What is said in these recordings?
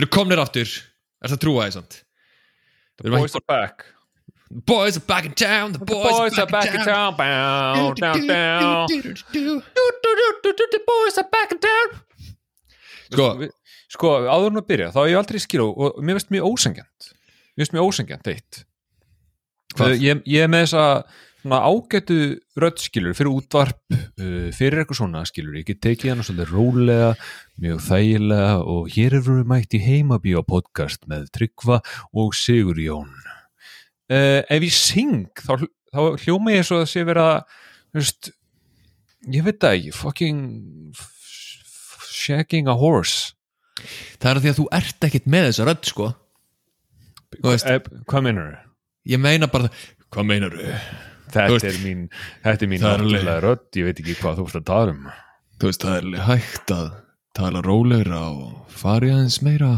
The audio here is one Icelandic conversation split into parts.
Við erum komnir aftur Er það trúa því samt The boys are back Boys are back in town The boys, are back in town The boys are back in town Sko, Sko, áður en að byrja, þá hef ég aldrei skil og, og mér finnst mjög ósengjant Mér finnst mjög ósengjant eitt ég, ég er með þessa svona ágætu röddskilur fyrir útvarp uh, fyrir eitthvað svona skilur ég get tekið hann svolítið rólega mjög þægilega og hér eru við mætt í heimabíó podcast með Tryggva og Sigur Jón uh, ef ég syng þá, þá hljóma ég svo að sé vera þú veist, ég veit það ekki fucking shagging a horse. Það er að því að þú ert ekkit með þessa rödd sko. Veist, eh, hvað meinar þau? Ég meina bara Hvað meinar þau? Þetta er mín, þetta er mín náttúrulega rödd, ég veit ekki hvað þú ert að tala um. Þú veist, það er hægt að tala rólegra og fari aðeins meira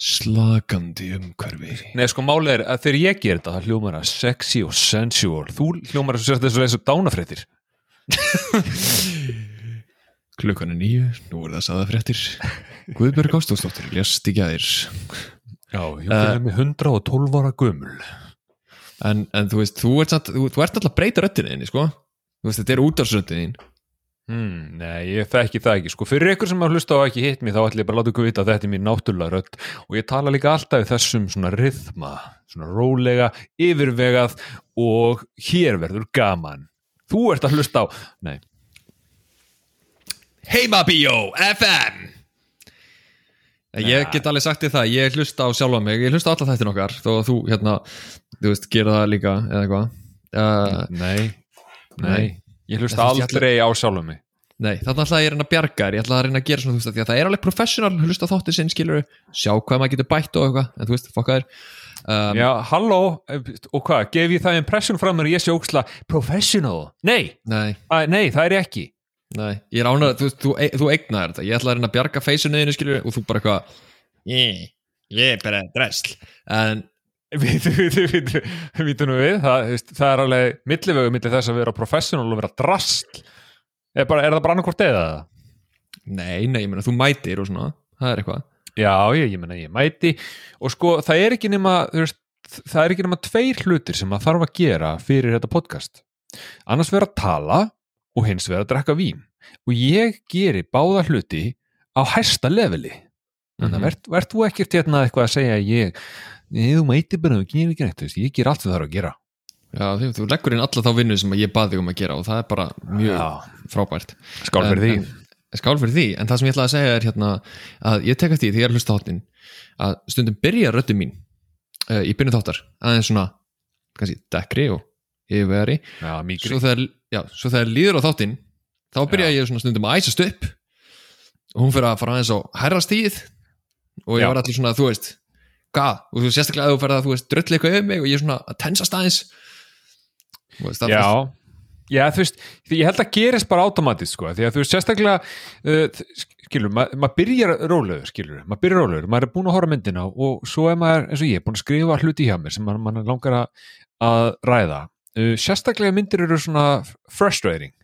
slakandi umhverfi. Nei, sko málið er að þegar ég ger þetta það hljómar að sexy og sensual. Þú hljómar að þessu þessu dánafréttir. Klukkan er nýju, nú er það saðafréttir Guðbjörg Ástóðsdóttir lést í gæðir Já, ég er með 112 ára gömul. en, en þú veist, þú ert, samt, þú, þú ert alltaf breyta þinni, sko. Þú veist, þetta er útarsröddin hmm, Nei, ég þekki það ekki. Sko fyrir ykkur sem að hlusta á ekki hitt mig þá ætlum ég bara að láta ykkur vita að þetta er mín náttúrulega rödd. Og ég tala líka alltaf í þessum svona rithma, svona rólega yfirvegað og hér verður gaman. Þú ert að hlusta á Nei, Heimabíó FM Ég get alveg sagt þér það, ég hlusta á sjálfa mig Ég hlusta á alla þættin okkar Þó að þú, hérna, þú veist, gera það líka Eða eitthvað. Uh, nei, nei Ég hlusta er ekki aldrei á sjálfum mig. Nei, þannig ætla ég að reyna að bjarga þér. Ég ætla að reyna að gera svona, þú veist, að það er alveg professional Hlusta á þáttir sinn, skilur Sjá hvað maður getur bætt og eitthvað En þú veist, fokka þér um, Já, halló, og hvað, gef ég það impression frá mér að ég sé óksla professional? Nei, Nei, að, nei, það er ég ekki. Nei, ég er ánað Þú, veist, þú, þú eignaðir þetta. Ég ætla að reyna að bjarga feysinu þínu, skilur Og þú bara eitthvað Ég, ég er bara dressl. En Vítu, vítu, vítu, vítu nú við það, það er alveg millivegu milli þess að vera professional og vera drastl er, bara, er það bara annarkvort eða? Það? Nei, nei, ég meina, þú mætir og svona Það er eitthvað. Já, ég, ég menna ég mæti. Og sko það er ekki nema veist, það er ekki nema tveir hlutir sem maður þarf að gera fyrir þetta podcast. Annars vera að tala og hins vera að drekka vín. Og ég geri báða hluti á hæsta leveli. Þannig að Mhm. verð, verð þú ekkert hérna eitthvað að segja ég, nei, þú mæti bara og gerir ekki neitt, ég ger allt það þarf að gera. Já, þú, þú leggur inn alla þá vinnu sem ég baði um að gera og það er bara mjög Já. frábært. Skál fyrir því. en, en, Skál fyrir því, en það sem ég ætla að segja er hérna að ég tek eftir því þegar ég er hlusta á hátnin að stundum byrja röddum mín uh, í byrju þáttar, aðeins svona kannski dekkri og yfirvegari Já, mýgri svo þegar, já, líður á þáttin þá byrja ég svona stundum að æsast upp. Og hún fyrir að fara aðeins á herra stíð og ég Já. var allir svona, þú veist hvað, og þú sérstaklega að þú fyrir að þú veist dröll eitthvað yfir mig og ég er svona að tensast aðeins Þú veist, Já, já, þú veist, ég held að gerist bara automatist, sko, því að þú veist, sérstaklega, uh, skilur, ma maður byrjar rólegur, skilur, maður byrjar rólegur, maður er búin að horfa myndina og svo er maður, eins og ég, búin að skrifa hluti hjá mér sem maður, maður langar að ræða. Uh, sérstaklega myndir eru svona frustrating.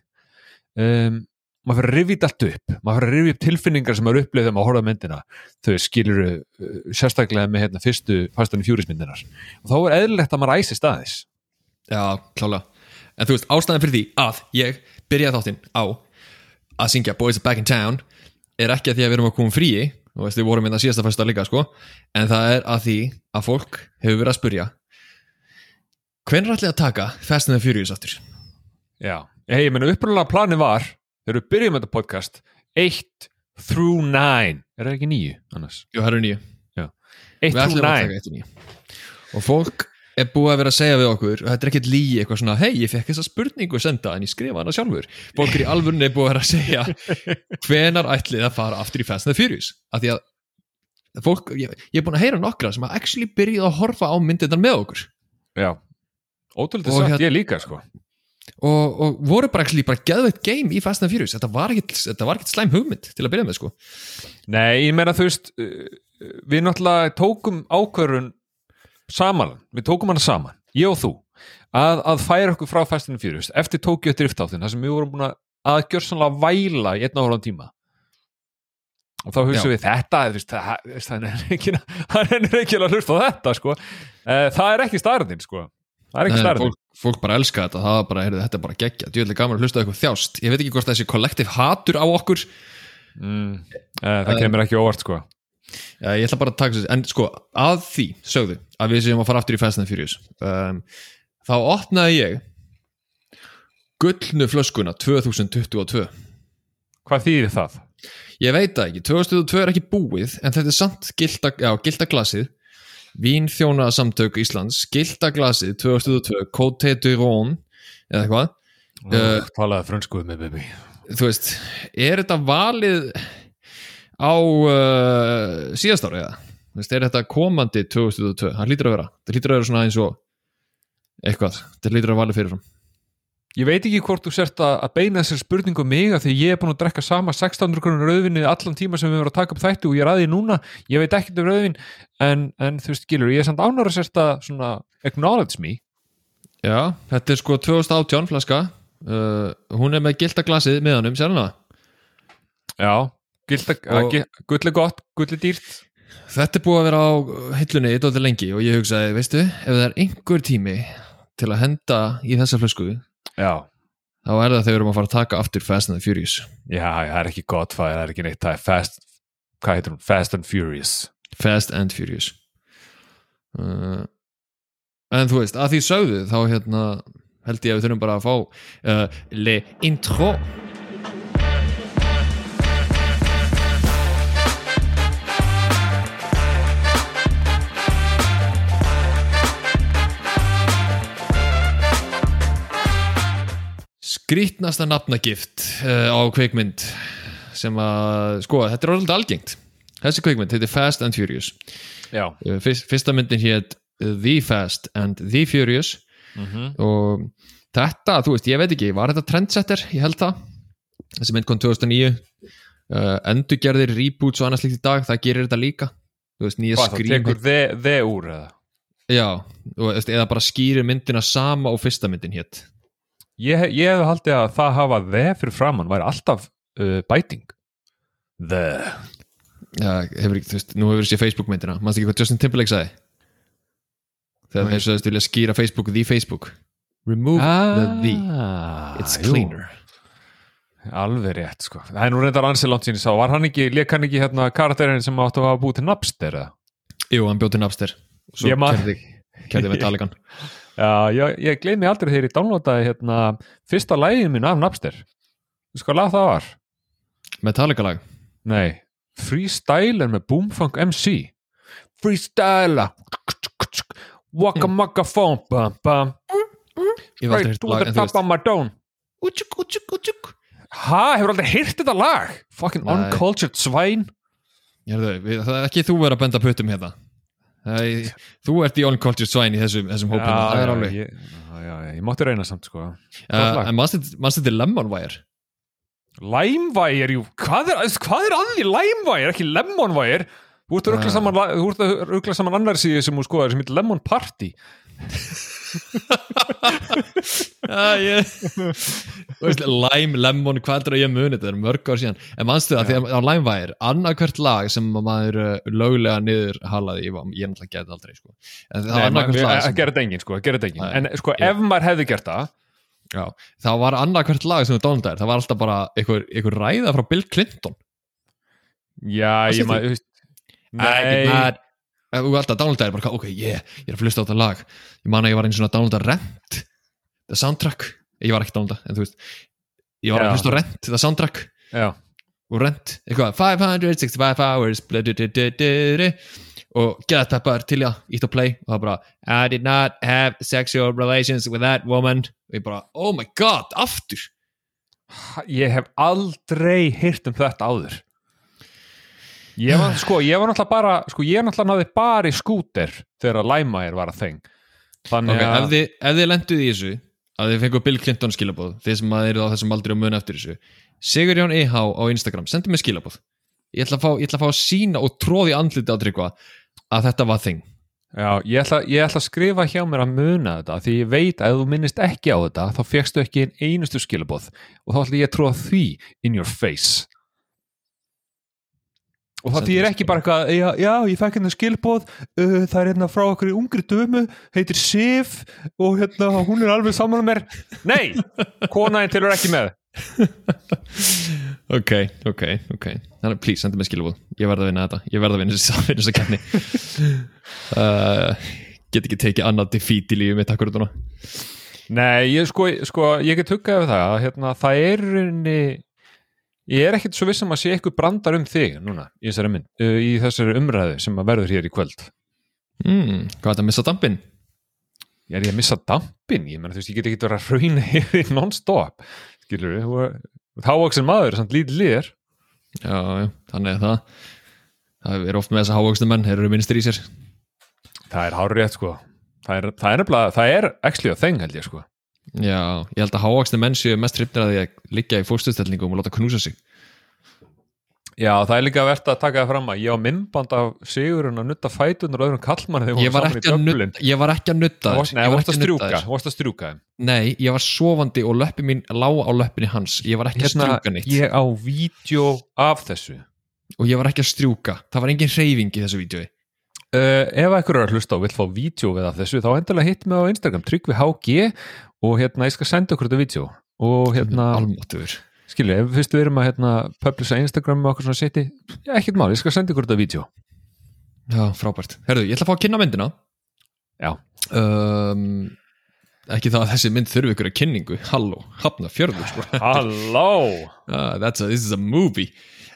Um, maður fyrir að rifja allt upp, maður fyrir að rifja upp tilfinningar sem maður upplifði þegar maður horfa á myndina, þau skilur uh, sérstaklega með hérna fyrstu fastanum fjúrismyndinar. Og þá er eðlilegt að maður æsi staðis. Já, klálega En þú veist, ástæðan fyrir því að ég byrjaði þáttinn á að syngja Boys are back in town er ekki að því að við erum að koma fríi og við vorum inn að síðasta fyrsta líka sko en það er að því að fólk hefur verið að spurja hvenær ætlið að taka Fast and the Furious aftur? Já, hey, ég meina upprunalega plani var þegar við byrjum þetta podcast 1 through 9 er það ekki 9 annars? Jú, það eru nýju 1 Við through ætlum að 9 taka eitt og nýju fólk er búið að vera að segja við okkur og þetta er ekkert lígi eitthvað svona hei, ég fekk þessa spurningu senda en ég skrifa hana sjálfur. Fólk er í alvörunni búið að vera að segja hvenar ætlið að fara aftur í Fast and the Furious? Af því að fólk, ég, ég er búin að heyra nokkra sem að actually byrjuð að horfa á myndirnar með okkur. Já, ótrúlega Og sagt hérna- ég líka sko og, og voru bara actually bara geðveitt game í Fast and Furious. Þetta var ekkert, slæm hugmynd til að byrja með sko. Nei, ég meina þú veist uh, við náttúrulega tókum ákvörun saman, við tókum hana saman. Ég og þú, að, að færa okkur frá Fast and Furious eftir Tokyo Drift áttin þar sem við vorum búin að aðgjörsanlega væla í einn áhverjum tíma. Og þá hugsaum Já. við þetta það, er ekki ekki að hlusta á þetta sko. Eh, það er ekki starðin sko. það er ekki starðin fólk, bara elska þetta, það er bara, heyrðu, þetta er bara geggja djúlega gaman að hlusta eitthvað þjást. Ég veit ekki hvort þessi kollektiv hatur á okkur. Mm, eh, það kemur ekki óvart sko. Já, ég ætla bara að taka þessi, en sko að því, sögðu, að við séum að fara aftur í Fast and Furious. Um, þá opnaði ég gullnu flöskuna 2022 hvað þýðir það? ég veit það ekki, 2022 er ekki búið en þetta er samt gilda, já, gildaglasið Vínþjóna samtök Íslands gildaglasið 2022 Côte de Rhône eða eitthvað. Uh, talaði frönskuð með baby þú veist, er þetta valið á uh, síðast ára eða? Þú veist, er þetta komandi 2022? Það hlýtur að vera. Það hlýtur að vera svona eins og eitthvað, þetta hlýtur að valið fyrirfram Ég veit ekki hvort þú sért að að beina þessar spurningu um mig að því ég er búin að drekka sama 1600 krónur rauðvinni allan tíma sem við erum að taka upp þætti og ég er aðið núna, ég veit ekkert um rauðvin en, en þú veist, Gilur, ég er samt ánar að sért að svona acknowledge me. Já, þetta er sko 2018 flaska. Uh, hún er með gildaglasið meðanum, sér hana? Já, gilda, Og- og... gull er gott, gull er dýrt. Þetta er búið að vera á hillunni í dóttir lengi og ég hugsaði, veistu, ef það er einhver tími til að henda í þessa flösku Já, þá er það þegar við erum að fara að taka aftur Fast and the Furious. Já, það er ekki gott það er ekki neitt, það er fast hvað heitir hún, Fast and Furious. Fast and Furious. Uh, En þú veist, að því sögðu þá hérna held ég að við þurfum bara að fá uh, Le Intro Skrítnasta nafnagift uh, á kveikmynd sem að, sko, þetta er orðið algengt. Þessi kveikmynd, þetta er Fast and Furious. Já, Uh, fyrst, fyrsta myndin hétt The Fast and the Furious. Mm og þetta, þú veist, ég veit ekki var þetta trendsetter, ég held það. Þessi mynd kom 2009 uh, endurgerðir, reboots og annars líkt í dag það gerir þetta líka. Þú veist, hvað það tekur þe úr eða? Já, veist, eða bara skýrir myndina sama og fyrsta myndin hétt Ég, ég hef haldið að það hafa the fyrir framann væri alltaf uh, bæting The. Já, hefur ekki, þú veist, nú hefur séð Facebook myndina. Mannst ekki hvað Justin Timberlake sagði? Þegar þeir sagðist vilja skýra Facebook the Facebook. Remove the the it's jú. cleaner. Alveg rétt sko. Það er nú reyndar ansið langt sín ég sá Var hann ekki, leik hann ekki hérna karakterinn sem áttu að hafa búið til Napster eða? Jú, hann bjóti Napster. Og svo Ég man- kærði, kærði Metallican Já, ég, ég gleymi aldrei þegar ég downloadaði hérna fyrsta lægið minn af Napster. Þú sko lag það var? Metallica lag. Nei, Freestyle er með Boomfunk MC Freestyle. Waka maka phone bam bam. Ég hef aldrei to lag en þú útsjúk Ha, hefur aldrei heyrt þetta lag? Fucking Nei. uncultured svæn Hérðu, við, það er ekki þú verið að benda puttum hérna er, Þú ert í on-culture svæn í þessum, þessum hópum. Það er alveg ég, já, ég mátti reyna samt sko. Uh. En þetta er Lemonwire Læmvægir, jú, hvað er, hvað er að því? Læmvægir, ekki Lemonvægir Þú ert að ruggla Ah. saman, saman annar síðu sem þú skoðar sem heitir Lemon Party Já, ég veist, Lime, Lemon, hvað er það ég muni þetta? Er mörg ár síðan. En mannstu það, þegar á Limewire annarkvært lag sem maður uh, löglega niður halaði ég, var- ég náttúrulega geti aldrei sko. en það var Nei, maður- annarkvært lag að sem, gera þetta engin, sko, að gera þetta engin Nei. En sko, Ég- ef maður hefði gert það já, það var annarkvært lag sem þú dónaldæðir það var alltaf bara einhver, einhver ræða frá Bill Clinton. Já, Hvað ég maður, Nei, not Ef þú alltaf downloadaðir bara, ok, yeah, ég er að hlusta á þetta lag. Ég man að ég var einu svona að downloada Rent the soundtrack, ég var ekki að downloada en þú veist, ég var að hlusta á Rent the soundtrack. Já, og Rent, eitthvað 565 hours bladudududuru, og get þetta bara til já, ítt á play. Og það bara, I did not have sexual relations with that woman. Og ég bara, oh my god, aftur. Ég hef aldrei heyrt um þetta áður Ég var, sko, ég var náttúrulega bara sko, ég náttúrulega náði bara í skúter þegar Læmægir var að þeng. Þannig ok, ef að, þið, ef þið lenduð í þessu að þið fengu Bill Clinton skilabóð þið sem að eru á þessum aldrei að muna eftir þessu Sigurjón EH á Instagram, sendu mig skilabóð ég ætla að fá, ætla að, fá að sína og tróði andliti á tryggva að þetta var þing já, ég ætla, ég ætla að skrifa hjá mér að muna þetta því ég veit að ef þú minnist ekki á þetta þá fegstu ekki einn einustu skilabóð og þá ætla ég að tróða því in your face og það þýr ekki bara eitthvað já, já ég fekk hérna skilbóð uh, það er hérna frá okkur ungri dömu heitir Sif og hérna hún er alveg saman með nei, konaðin tilur ekki með. Ok, ok, ok. Þannig að please, sendu mig skilabóð ég verð að vinna þetta, ég verð að vinna þess að kenni uh, get ekki tekið annað defeat í lífið mitt akkur út á Nei, ég sko, sko ég get huggað við það að hérna, það er rauninni ég er ekkert svo vissum að sé eitthvað brandar um þig núna í þessari, mynd, uh, í þessari umræðu sem að verður hér í kvöld. Mm, Hvað er þetta að missa dampin? Ég er ég að missa dampin, ég menn þú veist ég get ekki verið að rauna hér non-stop skilur við, hávaksin maður samt lítið liðir Já, já, þannig að það. Það er oft með þess að hávaksin menn, þeir eru minnstir í sér. Það er hárið rétt sko. Það er, það er nefnilega, það er actually a thing held ég sko Já, ég held að hávaksni menn séu mest hrifnir að því að liggja í fórstöðstellingum og láta knúsa sig. Já, það er líka verðt að taka það fram að ég á minnband af Sigurinn að nutta fætunar og öðrum kallmann þegar ég var, nutta, ég var ekki að nutta þess Nei, þú varst að strjúka, varst að strjúka Nei, ég var sofandi og löppi mín lág á löppinni hans. Ég var ekki hérna, að strjúka neitt. Ég á vídeo af þessu. Og ég var ekki að strjúka, það var engin reyfing í þessu vídeo Uh, ef eitthvað er að hlusta og vil fá vídeo við af þessu þá endilega hitt mig á Instagram, tryggvi HG og hérna ég skal senda okkur þetta vídeo. Og hérna skilja, ef fyrstu við erum að hérna publisa Instagram með okkur svona seti, ekkert mál, ég skal senda okkur þetta vídeo. Já, frábært. Herðu, ég ætla að fá að kynna myndina. Já. Um, ekki það að þessi mynd þurfi ykkur að kynningu, halló, hafna fjörður sko. Halló! Uh, That's a, this is a movie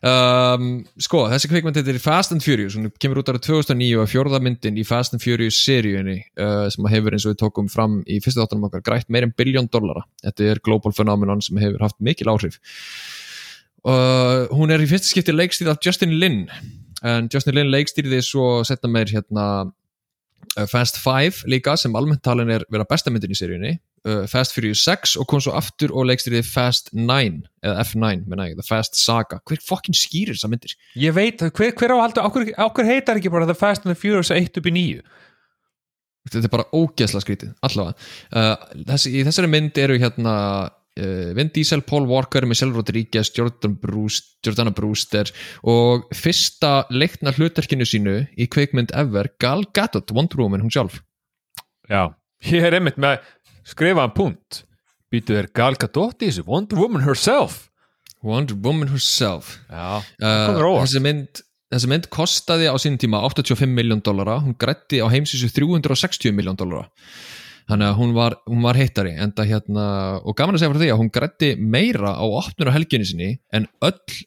Um, sko, þessi kveikmynd þetta er Fast and Furious, hún kemur út ára 2009 og fjórðamyndin í Fast and Furious seríunni uh, sem hefur eins og við tókum fram í fyrstu þáttunum okkar grætt meirinn biljón dollara. Þetta er global phenomenon sem hefur haft mikil áhrif. Uh, hún er í fyrsta skipti leikstíð af Justin Lin en Justin Lin leikstýrði svo setna meir hérna Fast 5 líka sem almennt talin er vera bestamyndin í seríunni uh, Fast Furious 6 og kom svo aftur og leikstýriði Fast 9 eða F9, menna ég, The Fast Saga hver fokkin skýrir þessa myndir? Ég veit, hver, hver á haldur, áhver heitar ekki bara The Fast and the Furious 1 upp í 9? Þetta er bara ógeðsla skrítið, allavega uh, Þessi, í þessari mynd eru hérna Vin Diesel, Paul Walker, Michelle Rodriguez Jordan Brewster, Jordana Brewster og fyrsta leikna hlutverkinu sínu í kveikmynd ever Gal Gadot, Wonder Woman, hún sjálf. Já, ég er einmitt með skrifaðan punkt. Býtu þér Gal Gadot í þessu? Wonder Woman herself? Wonder Woman herself. Já, uh, þessi mynd þessi mynd kostaði á sín tíma 85 miljón dollara, hún grætti á heimsísu 360 miljón dollara þannig að hún var, hún var hittari enda hérna, og gaman að segja frá því að hún grætti meira á 8. helginni sinni en öll,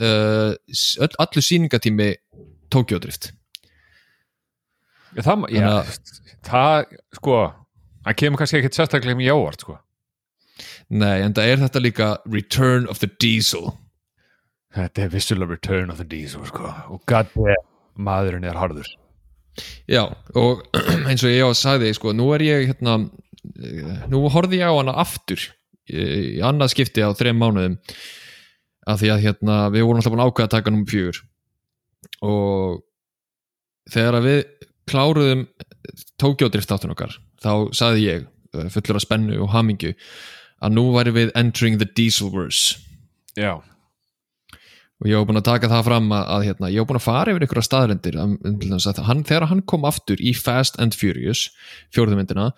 uh, öll allu síningatími Tókjódrift Það, já, það, sko það kemur kannski ekkert sérstaklega mjög ávart sko. Nei, en það er þetta líka Return of the Diesel. Þetta er vissulega Return of the Diesel sko. Og goddamm maðurinn er harður Já, og eins og ég á að sagði sko, nú er ég hérna nú horfði ég á hana aftur í annað skipti á þrejum mánuðum af því að hérna við vorum alltaf búin ákveða að taka nummer fjögur. Og þegar við kláruðum tókjódrift átun okkar þá saði ég eh, fullur af spennu og hamingju að nú væri við entering the dieselverse. Já og ég hef búin að taka það fram að, að hérna, ég hef búin að fara yfir einhverja staðrendir þegar hann kom aftur í Fast and Furious fjórðumyndina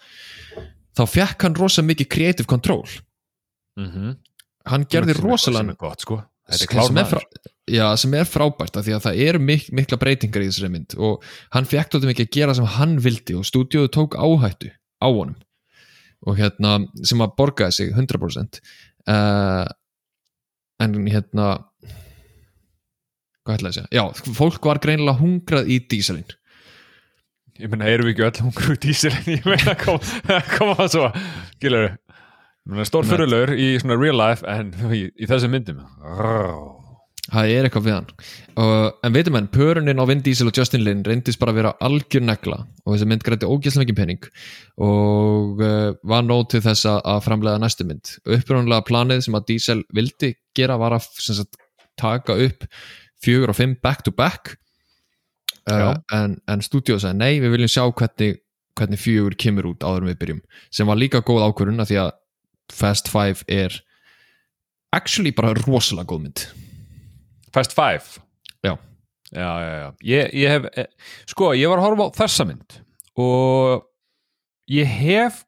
þá fekk hann rosa mikið creative control. Mm -hmm. hann gerði rosalega gott sko. Sem er, frá, já, sem er frábært því að það eru mik mikla breytingar í þessari mynd. Og hann fekk tóttum ekki að gera sem hann vildi og stúdíóðu tók áhættu á honum. Og hérna sem að borgaði sig 100% uh, eh, en hérna hvað ætlaði að segja? Já, fólk var greinilega hungrað í dísalinn ég menna, erum við ekki öll hungrað í dísalinn ég menna, koma kom að svo. Gilur stórfyrirlur í svona real life en í, í þessu myndum. Það er eitthvað við hann. Uh, en veitum enn, pörunin á Vin Diesel og Justin Lin reyndist bara að vera algjör negla. Og þessi mynd græti ógæslega mikið penning og uh, var nót til þess að framlega næstu mynd. Upprjónulega planið sem að Diesel vildi gera var að sagt, taka upp fjögur og fimm back to back. Uh, en, en stúdíu sagði nei, við viljum sjá hvernig, hvernig fjögur kemur út áður við byrjum. Sem var líka góð ákvörun að því að Fast 5 er actually bara rosalega góð mynd. Fast 5? Já, já, já, já. Ég, ég hef, eh, sko, ég var að horfa á þessa mynd og ég hef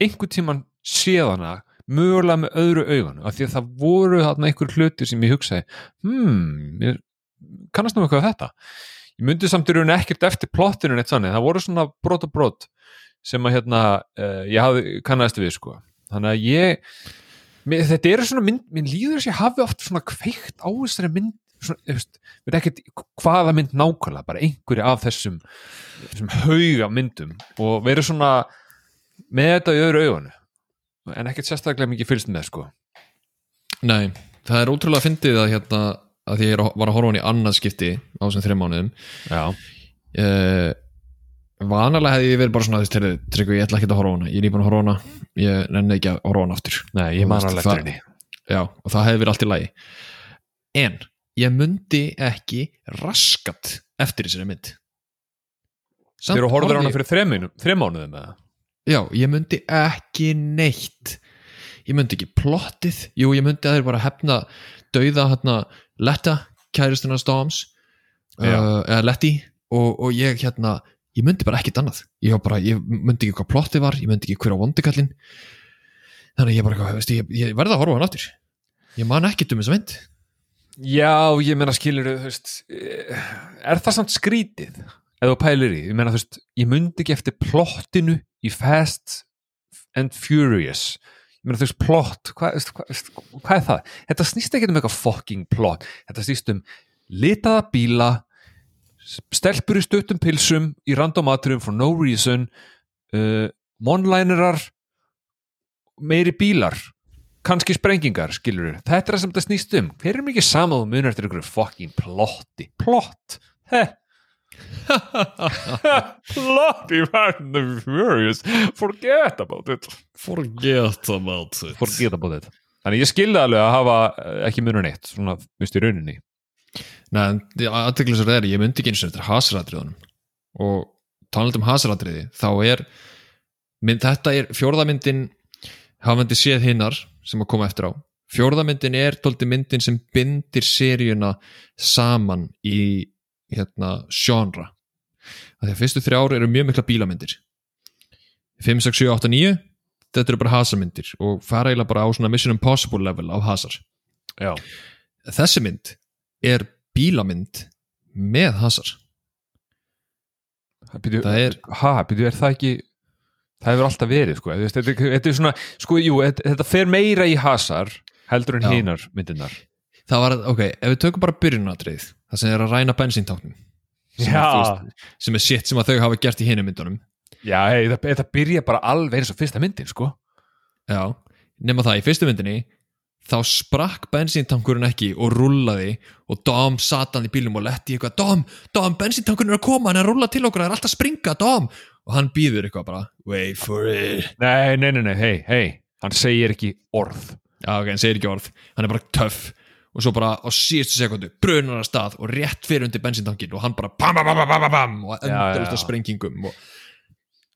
einhvern tíman séð hana mögulega með öðru augun af því að það voru þarna einhver hluti sem ég hugsaði hmm, kannast nú eitthvað þetta. Ég myndi samt í rauninni ekkert eftir plottinu neitt þannig, það voru svona brot og brot sem að hérna uh, ég hafði kannast við sko. Þannig að ég mér, þetta eru svona mynd, mér líður að ég hafi oft svona kveikt á þessari mynd veist, veit ekkert hvaða mynd nákvæmlega, bara einhverju af þessum þessum hauga myndum og verið svona með þetta í öðru augunu en ekkert sérstaklega mikið fylgst með sko. Nei, það er ótrúlega fyndið að hérna að því ég að- var að horfa hann í annað skipti á þessum þreim mánuðum. Já, uh, vanalega hefði ég verið bara svona veist, heyrðu, Tryggvi, ég ætla ekki að horfa hana. Ég er nýbúin að horfa hana, ég nenni ekki að horfa hana aftur. Nei, ég man alveg eftir henni. Já, og það hefði verið allt í lagi. En ég myndi ekki raskat eftir þessari mynd. Þegar þú horfður hana ég- fyrir þrem mánuðum með það Já, ég myndi ekki neitt. Ég myndi ekki plottið. Jú, ég myndi að þeir bara hefna dauða hérna Letta, kæristuna Storms uh, eða Letty og, og ég hérna ég myndi bara ekkert annað. Ég, bara, ég myndi ekki hvað plottið var ég myndi ekki hver á vondikallin þannig að ég bara, veist, ég, ég verði að horfa hann aftur. Ég man ekkert um þessa mynd. Já, ég meina skilur eh, er það samt skrítið þú pælir í, ég meina þú veist ég myndi ekki eftir plottinu í Fast and Furious. Ég meina þú veist, plott hvað, hvað, hvað er það? Þetta snýst ekki um eitthvað fucking plott, þetta snýst um litaða bíla stelpur í stuttum pilsum í random atriðum for no reason uh, monlinerar meiri bílar kannski sprengingar, skilur þetta er það sem þetta snýst um, hver er mikið sama og munar eftir einhverju fucking plotti? Plott, heh plot í Fast and Furious forget about it. Forget about it. Forget about it. Þannig ég skilði alveg að hafa eh, ekki munur neitt svona, vist í rauninni. Nei, aðteglisar er, ég myndi ekki eins og þetta er hasaratriðunum. Og talandi um hasaratriði, þá er mynd, þetta er fjórðamyndin hafandi séð hinnar sem að koma eftir á. Fjórðamyndin er tólti myndin sem bindir seríuna saman í hérna genre. Því að fyrstu þrjár eru mjög mikla bílamyndir. 5, 6, 7, 8, 9 þetta eru bara hasarmyndir og fara eiginlega bara á svona Mission Impossible level af hasar. Já, þessi mynd er bílamynd með hasar. Býtu, það er, ha, býtu, er það ekki það hefur alltaf verið, sko þetta, er- þetta er svona, sko, jú, þetta, þetta fer meira í hasar heldur en Já. hinar myndirnar. Það var, ok, ef við tökum bara byrjunatrið það sem er að ræna bensíntáknum. Sem, veist, sem er shit sem að þau hafa gert í hinum myndunum. Já, hei, þetta, þetta byrja bara alveg eins og fyrsta myndin, sko. Já, nema það í fyrstu myndinni þá sprakk bensíntankurinn ekki og rullaði og Dom sat hann í bílum og letti eitthvað Dom, Dom, bensíntankurinn er að koma hann er að rulla til okkur, það er alltaf að springa, Dom. Og hann býður eitthvað bara, wait for it. Nei, nei, nei, nei, hei, hei hann segir ekki orð. Já, ok, hann segir ekki orð, hann er bara töff og svo bara á síðustu sekundu brunar að stað og rétt fyrir undir bensíntankin og hann bara bam, bam, bam, bam, bam, og endurist að sprengingum og,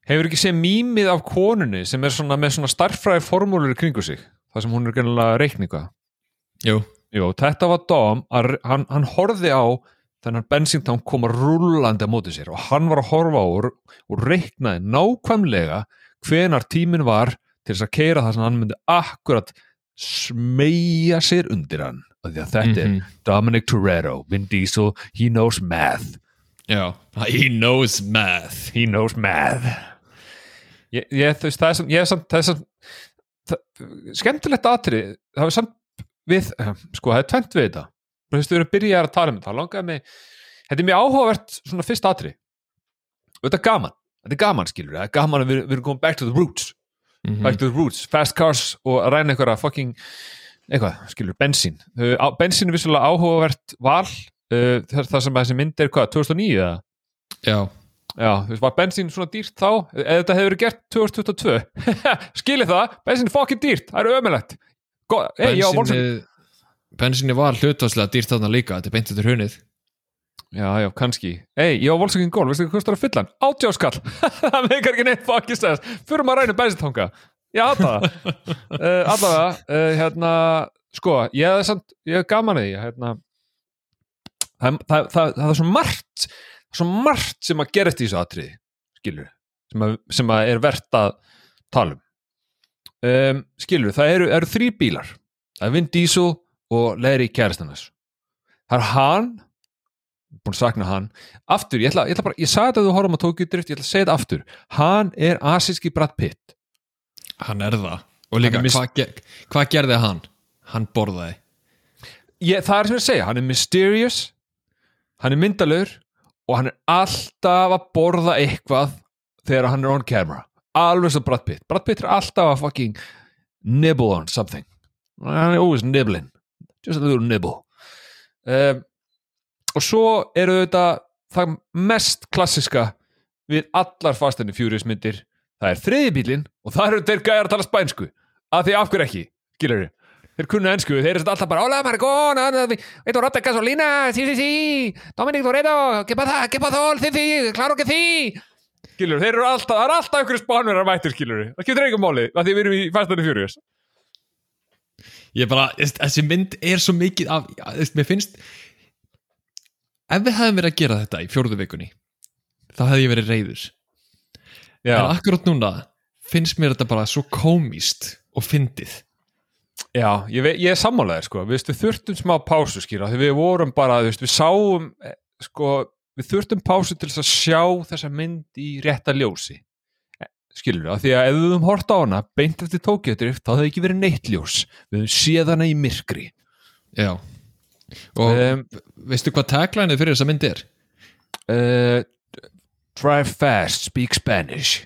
hefur ekki séð mýmið af konunni sem er svona með svona starffræði formúlur kringu sig? Það sem hún er gennilega reikninga jú, Jú, þetta var Dom að hann, hann horfði á þennan bensíntang koma rúllandi á móti sér og hann var að horfa á og, reiknaði nákvæmlega hvenar tíminn var til þess að keira það sem hann myndi akkurat smeyja sér undir hann og því að þetta Mhm. er Dominic Toretto, Vin Diesel, he knows math. Já. He knows math. He knows math. Ég, ég, þú veist, það er samt, ég er samt, það er samt það, skemmtilegt atrið það er samt við, sko, það er tvent við þetta. Þú veist, við erum byrjaðar að tala um þetta. Langaði mig, þetta er mjög áhugavert svona fyrst atrið og þetta er gaman, þetta er gaman skilur það er gaman að við, við erum komið back to the roots. Mhm. back to the roots, fast cars og að ræna eitthvað fucking eitthvað, skilur, bensín á- bensín er vissulega áhugavert val uh, það, það sem þessi mynd er hvað, 2009 eða? já, Já, þú veist, var bensín svona dýrt þá? Eða þetta hefur verið gert 2022? Skilið það, bensín er fokkin dýrt, það er ömulegt. Bensinni bensinni var hlutvarslega dýrt þarna líka þetta er beint eftir hrunið já, já, kannski. Ei, ég á Volkswagen Golf, veistu hvað kostar að fylla hann? Átjáskall. það meikar ekki neitt fokkin stæðast. Fyrir maður að ræna bensintanga. Já, það. uh, allavega, uh, hérna, sko, ég hef samt, ég hef gaman því, hérna, það, það, það, það er svo margt svo margt sem að gerast í þessu atriði skilur, sem að, sem að er verðt að tala um um, skilur, það eru, eru þrý bílar það er Vin Diesel og Larry Kjærastannas það er hann búin að sakna hann aftur, ég ætla, ég ætla bara, ég sagði þetta að þú horfum að Tokyo Drift, ég ætla að segja þetta aftur hann er asíski Brad Pitt Hann er það. Og líka, Hann er mis- hvað ge hva gerði hann? Hann borðaði. Ég, það er sem ég segja, hann er mysterious hann er myndalur og hann er alltaf að borða eitthvað þegar hann er on camera. Alveg svo Brad Pitt, Brad Pitt er alltaf að fucking nibble on something. Hann er always nibbling. Just a little nibble. Um, og svo eru þetta það mest klassiska við allar Fast and Furious myndir. Það er þriði bílinn og það eru þeir gæjar að tala spænsku. Að því af hverju ekki, skilur þeir kunna ensku, þeir eru alltaf bara hola maricón, veitu rotta gasolina sí, sí, sí, Dominic Toretto que pasa, que pasa, sí, sí, claro que sí. Skilur, þeir eru alltaf það er alltaf einhverju spánverðar mættir, skilur það getur ekki máli, að því við erum í the Furious. Ég bara, þess- þessi mynd er svo mikið af, mér finnst ef við hefðum verið að gera þetta í fjórðu vikunni þá hefði ég verið reyður já, en akkurat núna finnst mér þetta bara svo komíst og fyndið. Já ég, ve- ég er sammálaðir, sko, við, þurftum smá pásu, skilur, því við vorum bara við, veist, við sáum, eh, sko við þurftum pásu til þess að sjá þessa mynd í rétta ljósi. Skilur við, því að ef við höfum hort á hana beint eftir Tokyo Drift, þá hefði ekki verið neitt ljós. Við höfum séð hana í myrkri. Já. Og um, veistu hvað tagline fyrir þessa mynd er? uh, Drive fast, speak Spanish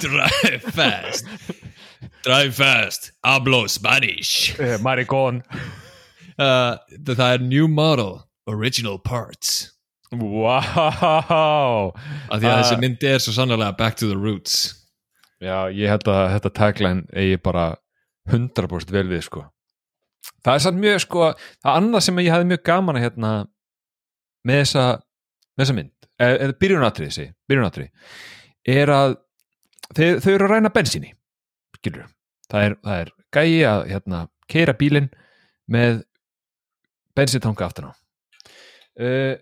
Drive fast. Drive fast. Hablo Spanish uh, Maricón. Uh, Það er new model Original parts. Wow. Af því að Ah. þessi mynd er svo sannlega back to the roots. Já, ég held að þetta tagline eigi bara 100% vel við sko. Það er samt mjög sko það annað sem ég hefði mjög gaman að hérna með þessa, með þessa mynd eða, eða byrjunatrið, segi, byrjunatrið er að þeir, þau eru að ræna bensíni skilur, það er, það er gæi að hérna, keira bílinn með bensintanga aftan á. Uh,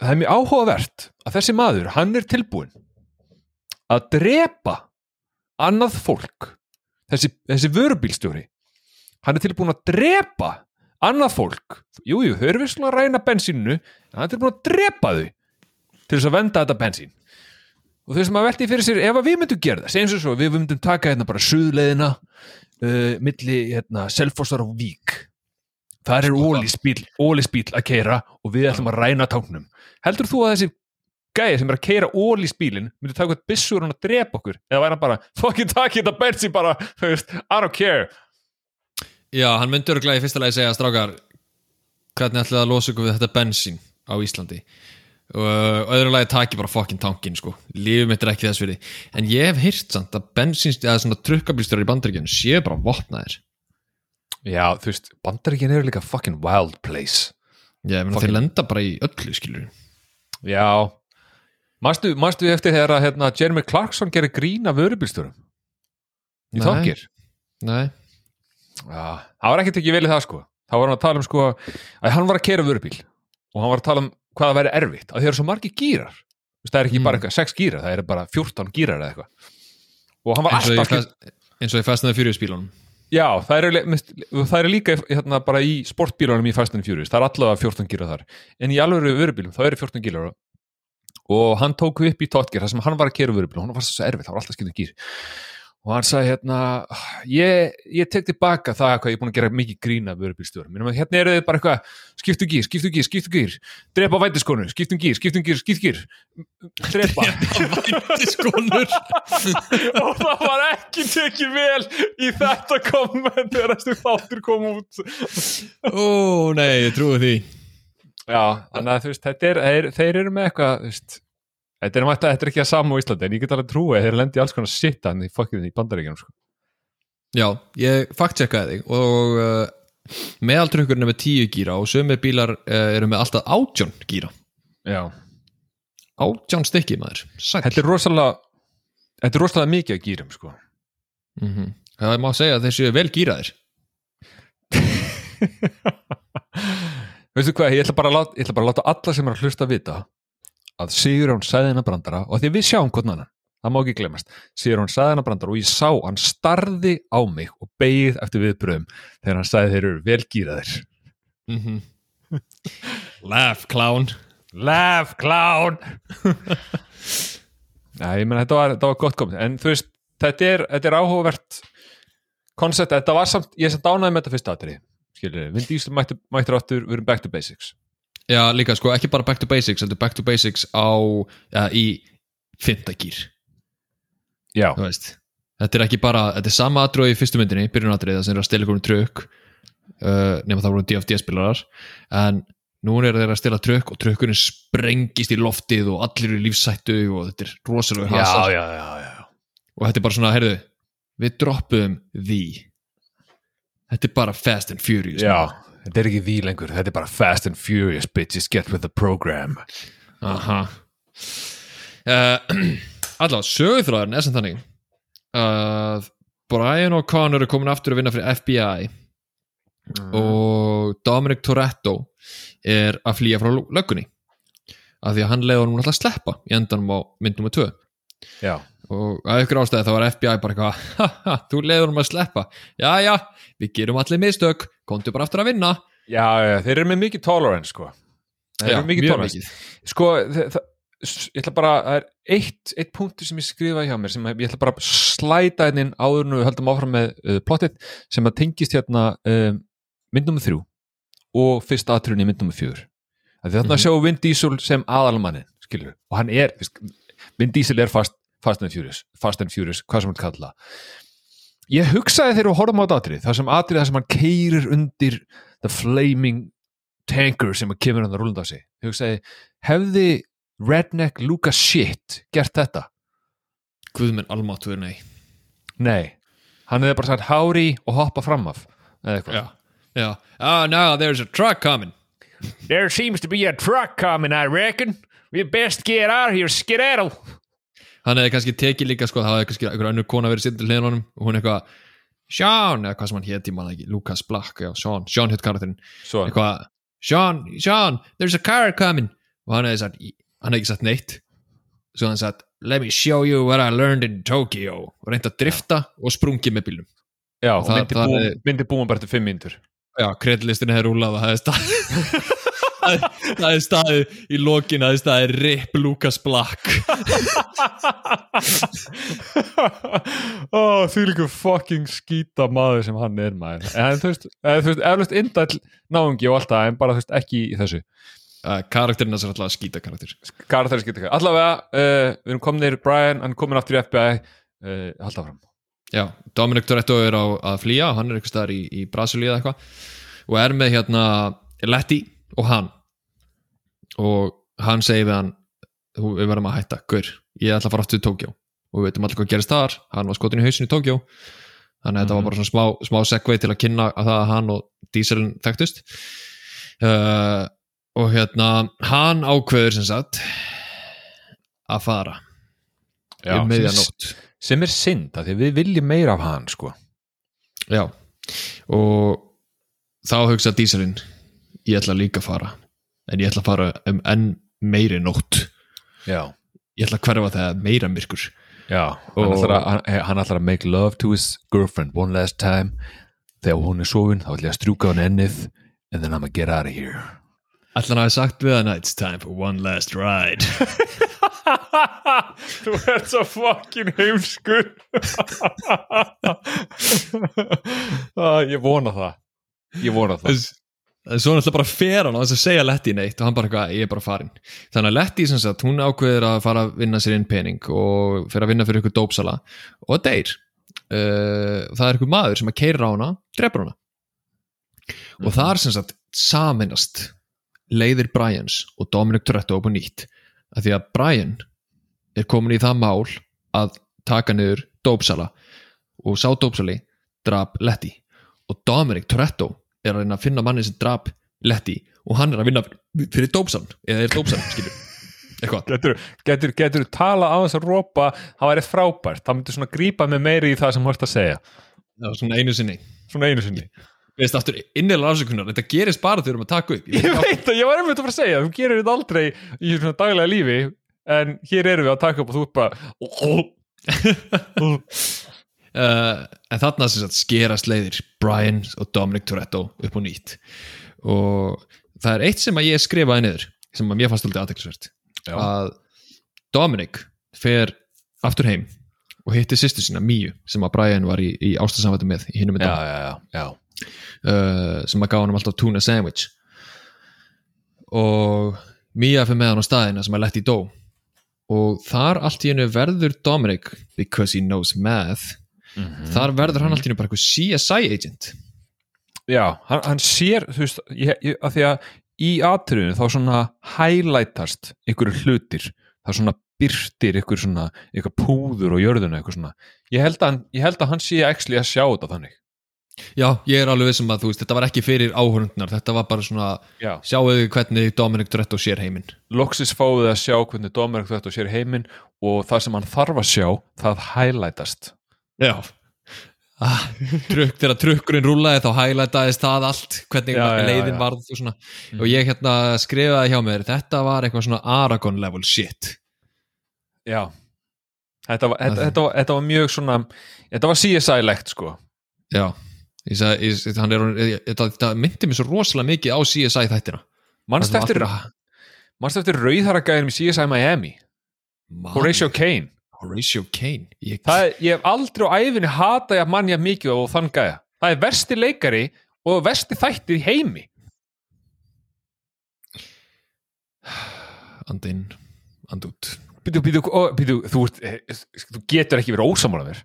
það er mjög áhugavert að þessi maður, hann er tilbúin að drepa annað fólk þessi, þessi vörubílstjóri. Hann er tilbúin að drepa annað fólk. Jújú, jú, þau eru visslega að ræna bensínu en hann er tilbúin að drepa þau til þess að venda þetta bensín. Og þau sem að velti fyrir sér ef að við myndum gera það, segjum svo við myndum taka hérna bara suðleðina uh, milli hérna, Selfossar og Vík. Þar er ólisbíl ólisbíl að keira og við ætlum að ræna táknum. Heldur þú að þessi gæði sem er að keira ólisbílin myndi taka eitthvað hann að drepa okkur? Eða væri hann bara, fucking takk þetta bensin bara, veist, I don't care. Já, hann myndi örglega í fyrsta lagi segja strákar hvernig ætlaði að losa ykkur við þetta bensín á Íslandi og öðru lagi taki bara fokkin tankin sko. Lífið mitt er ekki þess fyrir en ég hef heyrt samt að bensín eða svona trukkablýstur í bandaríkjunum séu bara vopnaðir. Já, þú veist, bandaríkin eru líka fucking wild place. Já, ég Fucking- þeir lenda bara í öllu skilur Já. Manstu, manstu eftir þegar að hérna, Jeremy Clarkson gerir grín af vörubílstjórum? Í þokkir Nei, það var ekkert ekki vel í það sko. Þá var hann að tala um sko að hann var að kera vörubíl. Og hann var að tala um hvað það væri erfitt að þeir eru svo Þú veist, það er ekki Mm. bara eitthvað 6 gírar, það er bara 14 gírar eða eitthvað. Og hann var eins og, alltaf fast, eins og í Fast and the Furious bílunum. Já, það eru, það eru líka hérna, bara í sportbílunum í Fast and Furious það er allavega 14 gírar þar. En í alveg vörubílum þá eru 14 gírar. Og hann tók upp í tóttgir þar sem hann var að kera vörubíl og hann var svo erfitt, það var alltaf skildum gír og hann sagði hérna ég, ég tek tilbaka það hvað ég er búin að gera mikið grína vörubílstjórum. Hérna eru þið bara eitthvað, skiptu gír, skiptu gír, skiptu gír drepa vætiskonu, skiptum gír, skiptum gír, skiptu gír. Drepa. Vændiskonur og það var ekki tekið vel í þetta komment þegar þessu þáttur kom út. Ó, nei, ég trúi því. Já, þannig að þú veist, er, þeir, þeir eru með eitthvað, þú veist, þetta er, mætta, þetta er ekki að sama á Íslandi, en ég get alveg trúið að þeir lendi alls konar sitt hann í fokkinu í bandaríkjunum, sko. Já, ég fact-checkaði þig og uh, meðaltrukkurinn er með 10 gíra og sömu bílar uh, eru með alltaf 18 gíra Já. 18 stykki maður Sæll. Þetta er rosalega, þetta er rosalega mikið að gýrum, sko. mm Það má segja að þeir séu vel gíraðir veistu hvað, ég ætla bara að láta, bara að láta alla sem er að hlusta að vita að Sigurjón sagði hennar brandara og því við sjáum hvern annan, það má ekki glemast Sigurjón sagði hennar brandara og ég sá hann starði á mig og beigð eftir viðbröðum þegar hann sagði þeir eru velgýraðir mm Laugh clown. Laugh clown. Já, ég menn þetta var, var gott komið. En þú veist, þetta er, þetta er áhugavert koncept, þetta var samt ég samt ánæði með þetta fyrsta aðrið skilur, Vin Diesel mættur mættur aftur við erum back to basics Já, líka sko, ekki bara back to basics heldur back to basics á, ja, í fymtagýr, Já, þú veist Þetta er ekki bara, þetta er sama atrúi í fyrstu myndinni byrjunatrið, það sem er að ykkur um trukk uh, nema það voru DFD-spilarar en nú er þeir að stela trukk og trukkurinn sprengist í loftið og allir eru í lífsættu og þetta er rosalega já, hasar. já, já, já. og þetta er bara svona, heyrðu við droppuðum því. Þetta er bara Fast and Furious já Þetta er ekki því lengur, þetta er bara fast and furious bitches get with the program. Aha. Uh, Allá, sögurþráðurinn er sem þannig að Brian O'Connor er komin aftur að vinna fyrir FBI og Dominic Toretto er að flýja frá löggunni af því að hann leiði honum alltaf að sleppa í endanum á mynd nummer 2 Já, og að ykkur ástæði þá var FBI bara eitthvað þú leiður honum að sleppa. Já já, við gerum allir mistök komdu bara aftur að vinna. Já, já, þeir eru með mikið tolerance sko. Þeir eru mikið tolerance. mikið. Sko, ég ætla bara, það er eitt, eitt punktur sem ég skrifaði hjá mér sem ég ætla bara að slæta hennin áður en við höldum áfram með uh, plottið sem að tengist hérna um, mynd nummer þrjú og fyrst aðtrunni mynd nummer fjör að því þarna Mhm. sjáum Vin Diesel sem aðalmannin skilur, og hann er Vin Diesel er fast, fast and furious fast and furious, hvað sem hann kalla ég hugsaði þegar við horfum á þetta atrið það sem atrið það sem hann keirir undir the flaming tanker sem að kemur hann að rúlunda á sig. Ég hugsaði, hefði redneck Lucas shit gert þetta? Guðminn almáttuður nei. Nei, hann hefði bara sagt hári og hoppa fram af eða eitthvað. Já, já, oh no, there's a truck coming. There seems to be a truck coming I reckon. We best get out of here, skedaddle hann hefði kannski tekið líka sko, það hefði kannski einhver önnur kona verið hliðin á honum og hún eitthvað Sean, eða hvað sem hann hétt, ég man það ekki Lucas Black, já, Sean, Sean hétt karakterinn. Eitthvað, Sean, Sean there's a car coming. Og hann hefði sagt, hann hefði ekki sagt neitt. Svo hann sagt, let me show you what I learned in Tokyo. Og reyndi að drifta og sprungið með bílum já, og það- myndi, myndi búum bara til fimm mínútur. Já, kredlistin hefði rúlað og það hefði staðið það hefði staðið í lokin það hefði staðið RIP Lucas Black. Ó, því líka fucking skýta maður sem hann er maður. En þú veist, veist, eflust indall náungi og allt það, en bara þú veist, ekki í þessu. Uh, karakterinn er alltaf skýta karakter. Karakter skýta ekki, allavega uh, við erum kominir, Brian, hann er komin aftur í FBI uh, halda fram Já, Dominic Toretto er á að flýja hann er eitthvað staðar í, í Brasilíu eða eitthvað. Og er með hérna Letty og hann. Og hann segir við hann "Þú- við verðum að hætta, gaur, ég ætla að fara aftur til Tókjó og við veitum allir hvað gerist þar. Hann var skotin í hausinu í Tókjó þannig að þetta var bara svona smá, smá segvei til að kynna að það að hann og Dieselin þekktust. Uh, og hérna hann ákveður sem sagt að fara Já, um sem, miðjanótt sem er synd, af því við viljum meira af hann sko. Já, og þá hugsa dísalinn ég ætla líka að fara. En ég ætla að fara um enn meiri nótt. Já, ég ætla að hverfa þegar meira myrkur. Já hann, ætlar að, hann, ætlar að make love to his girlfriend one last time. Þegar hún er sofin, þá ætla ég að strjúka hann ennið and then I'm gonna get out of here. Ætla hann að hafa sagt við hann it's time for one last ride. Þú ert svo fucking heimskur. Ah, Ég vona það. Ég vona það svo náttúrulega bara fer hann á þess að segja Letty neitt og hann bara eitthvað, ég er bara farin þannig að Letty sem sagt, hún ákveður að fara að vinna sér inn pening og fyrir að vinna fyrir ykkur dópsala og deyr. Uh, það er ykkur maður sem að keira á hana drefur hana. Og það er sem sagt saminast leiðir Brians og Dominic Toretto upp á nýtt. Af því að Brian er komin í það mál að taka niður dópsala og sá dópsali drap Letty. Og Dominic Toretto er að reyna að finna manni sem drap Letty og hann er að vinna fyrir dópsan eða er dópsan, skilur. Getur, getur, getur tala á þess að rópa það væri frábært, það myndi svona grípa mig meiri í það sem ert að segja. Já, svona einu sinni. Svona einu sinni. Veist aftur innilega afsökunar, þetta gerist bara þegar við erum að taka upp. Ég veit það, ég var einmitt að fara að segja þú gerir þetta aldrei í svona daglega lífi en hér erum við að taka upp og þú ert bara uh, en þarna sem sagt skerast leiðir Brian og Dominic Toretto upp á nýtt og það er eitt sem að ég skrifaði niður sem að mér fannst alltaf aðteklisvert Já. að Dominic fer aftur heim og hitti sýstu sína Míu sem að Brian var í, í ástasamvættu með í hinnum já, já. uh, sem að gá hann alltaf tuna sandwich og Mía fyrir með hann á staðina sem að lett í dó og þar allt í hennu verður Dominic because he knows math Mhm. þar verður hann allt í hennu bara eitthvað CSI agent. Já, hann, hann sér þú veist, ég, ég, að því að í atriðinu þá svona highlightast ykkur hlutir, það svona byrtir ykkur svona, ykkur púður og jörðuna ykkur svona, ég held að, hann- ég held að hann sé actually að sjá þetta þannig. Já, ég er alveg vissum að þú veist, þetta var ekki fyrir áhörundnar þetta var bara svona, Já, sjáuðu hvernig Dominic Toretto sér heiminn. Loksis fáið að sjá hvernig Dominic þetta sér heiminn og það sem hann þarf að sjá, það highlightast já. Ah, trukk, þegar trukkurinn rúlaði þá hæglætaðist það allt hvernig Já, leiðin já. varð og svona. Og ég hérna skrifaði hjá mér þetta var eitthvað svona Aragon level shit. Já. Þetta var, þetta, þetta, var, þetta var mjög svona þetta var CSI-legt sko. Já, er, þetta, myndi mér svo rosalega mikið á CSI þættina var eftir, manst eftir rauðharagæðinum í CSI Miami? Man, Horatio Kane Horatio Kane ég, Það er, ég hef aldrei á æfinni hatað ég mann ég mikið og þann gæja. Það er versti leikari og versti þættir í heimi. Andinn, andút. Býtu, býtu, býtu, þú, eh, þú getur ekki verið ósamála mér.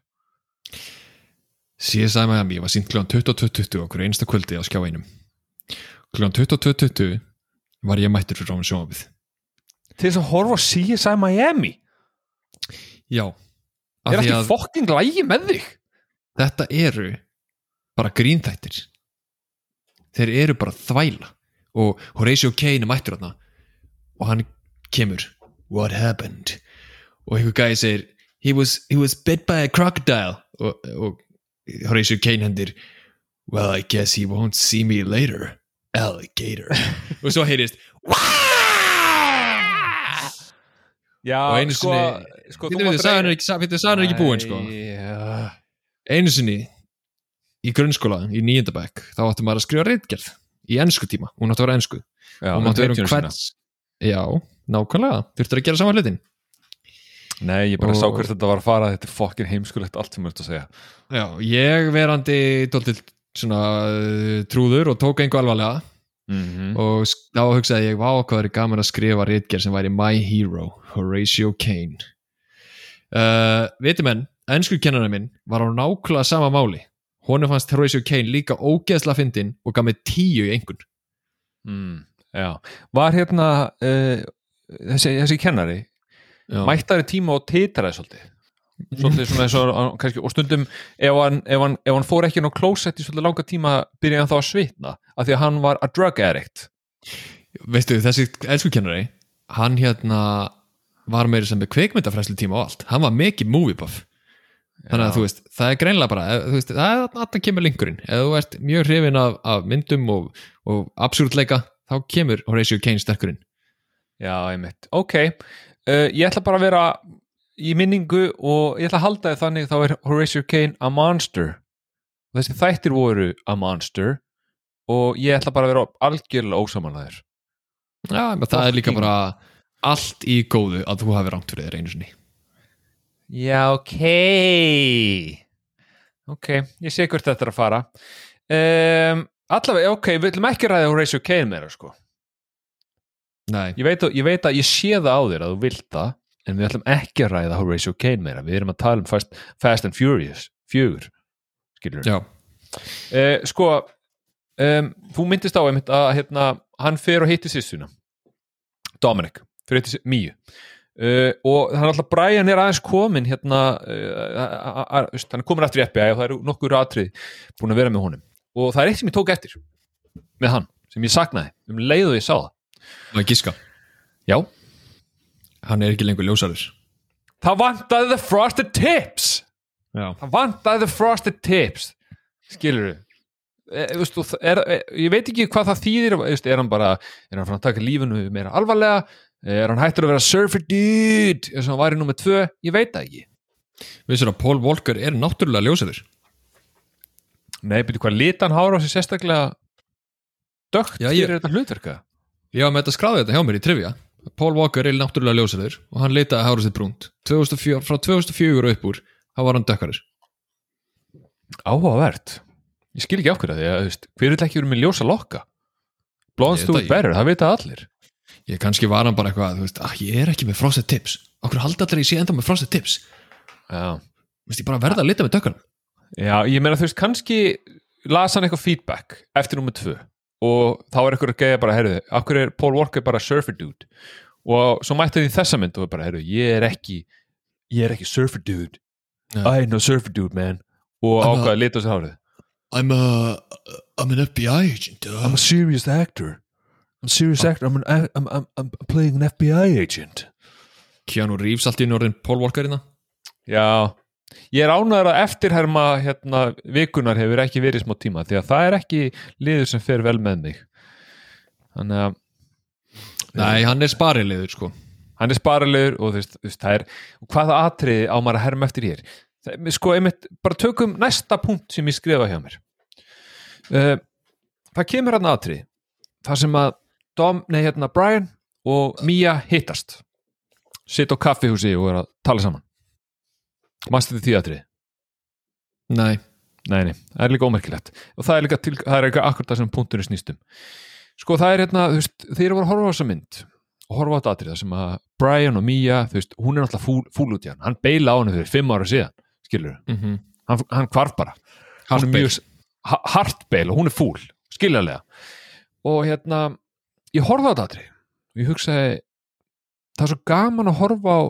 CSI Miami var sínt kl. 22.20 okkur einsta kvöldi á skjá einum. Kl. 22.20 var ég mættur fyrir ráðum sjónvapið Til þess að horfa á CSI Miami Já, Er ekki að fokking lægi með þig? Þetta eru bara grínþættir. Þeir eru bara þvæla. Og Horatio Kane er mættur þarna. Og hann kemur. What happened? Og einhver gæði segir he was, he was bit by a crocodile. Og, og Horatio Kane hendir well I guess he won't see me later alligator. Og svo heyrist Já, sko, sinni sko, þið, sagan er ekki, er ekki búin sko. Já, einu sinni í grunnskóla, í nýjöndabæk þá áttum maður að skrifa reyndgerð í ennsku tíma, hún átti að vera ennsku já, og mátti vera um hvers já, nákvæmlega, þurftur að gera saman hlutin? Nei, ég bara Og- sá hvert þetta var að fara. Þetta er fokkin heimskulegt allt sem þú ert að segja. Já, ég verandi dóltil svona uh, trúður og tók einhver alvarlega mm og sk- þá hugsaði ég, vá hvað er gaman að skrifa reyndgerð sem væri My Hero Horatio Kane uh, viti menn, ennsku kennarinn minn var á nákvæmlega sama máli. Honum fannst Horatio Kane líka ógeðsla fyndin og gaf mig tíu í einhvern mm, Já, var hérna uh, þessi, þessi kennari Já. mættari tíma og titraði svolítið svolítið svona hann- kannski, og stundum ef hann, ef, hann, ef hann fór ekki inn á klósett í svolítið langa tíma byrjaði hann þá að svitna af því að hann var a drug addict. Veistu, þessi ennskukennari hann hérna var meira sem með kveikmyndafræslu tíma og allt. Hann var mikið movie buff. Þannig að þú veist, það er greinlega bara þú veist, það er alltaf kemur linkurinn ef þú ert mjög hrifin af, af myndum og, og absúrtleika, þá kemur Horatio Kane sterkurinn. Já, einmitt, ok. Uh, ég ætla bara að vera í minningu og ég ætla að halda þið þannig þá er Horatio Kane a monster. Þessi þættir voru a monster og ég ætla bara að vera algjörlega ósamanlegaður já, menn það er líka bara allt í góðu að þú hafi rámt fyrir þér einu sinni. Já, ok. Ok, ég sé hvert þetta er að fara. Um, Allavega, ok, við ætlum ekki ræða Horatio Kane meira sko. Nei, ég veit, að- ég veit að ég sé það á þér að þú vilt það en við ætlum ekki að ræða Horatio Kane meira. Við erum að tala um Fast, Fast and Furious fjögur, skilur uh, Sko um, þú myndist á einmitt að hérna, hann fer og hitti sýstuna Dominic, fyrir hitti Míu uh, og hann alltaf Brian er aðeins komin hérna uh, hann er komin aftur í FBI og það eru nokkur atrið búin að vera með honum. Og það er eitt sem ég tók eftir með hann, sem ég saknaði. Um leið og ég sá það. Já, hann er ekki lengur ljósarður það vantaði the frosted tips. Já, það vantaði the frosted tips. Skilur e, veist, þú, er, e, ég veit ekki hvað það þýðir veist, er hann bara, er hann frá að taka lífinu meira alvarlega, er hann hættur að vera surfer dude, eins og hann var í nummið tvö? Ég veit það ekki. Vissur að Paul Walker er náttúrulega ljósarður Nei, byrju hvað litan hára á sig sérstaklega dögt ég- fyrir þetta hlutverka Já, með þetta skráði þetta hjá mér í trivia Paul Walker er náttúrulega ljósarður og hann litaði hárið sitt brúnt. 2004, frá 2004 og upp úr þá var hann dökkarir Áhugavert. Ég skil ekki að því að, hver vil ekki vera með ljósa lokka? Veit it það veit það allir. Ég kannski var hann bara eitthvað, veist, ah, ég er ekki með frosted tips. Okkur haldi allir að ég sé enda með frosted tips? Já, Þú veist, ég bara verða að lita með dökkarum Já ég meina þú veist, kannski las hann eitthvað feedback eftir nummið tvö og þá er að geða bara, heyrðu, okkur er Paul Walker bara surfer dude? Og svo mætti því þessa mynd og bara, heyrðu, ég er ekki ég er ekki surfer dude. I ain't no surfer dude, man. Og ákvaði að lita sér hárið. I'm a, I'm an FBI agent uh. I'm a serious actor. I'm a serious actor, I'm, an, I'm, I'm, I'm playing an FBI agent. Keanu Reeves allt í norðin Paul Walker hérna? Já, ég er ánæður að eftirherma hérna, vikunar hefur ekki verið smá tíma því að það er ekki liður sem fer vel með mig. Þannig að Nei, hann er sparilegur sko. Hann er sparilegur og þú veist, það er hvaða atriði á maður að herma eftir hér? Það, sko, einmitt, bara tökum næsta punkt sem ég skrifa hjá mér. Uh, það kemur hann atrið þar sem að Dom, nei hérna Brian og Mia hittast. Sitt á kaffihúsi og er að tala saman mannstu þið því atrið? Nei, Nei, nei, það er líka ómerkilegt. Og það er líka, til, það er líka akkur það sem punkturinn snýstum sko það er hérna, þú veist, þeir eru að horfa á þessa mynd og horfa á þetta atrið það sem að Brian og Mia, þú veist, hún er náttúrulega fúl, fúl út í hann, hann beila á henni fyrir fimm ára síðan skilur, mm -hmm. hann, hann kvarf bara. Hartbeil. og hún er fúl, skiljanlega. Og hérna ég horfa á þetta atrið og ég hugsaði það er svo gaman að horfa á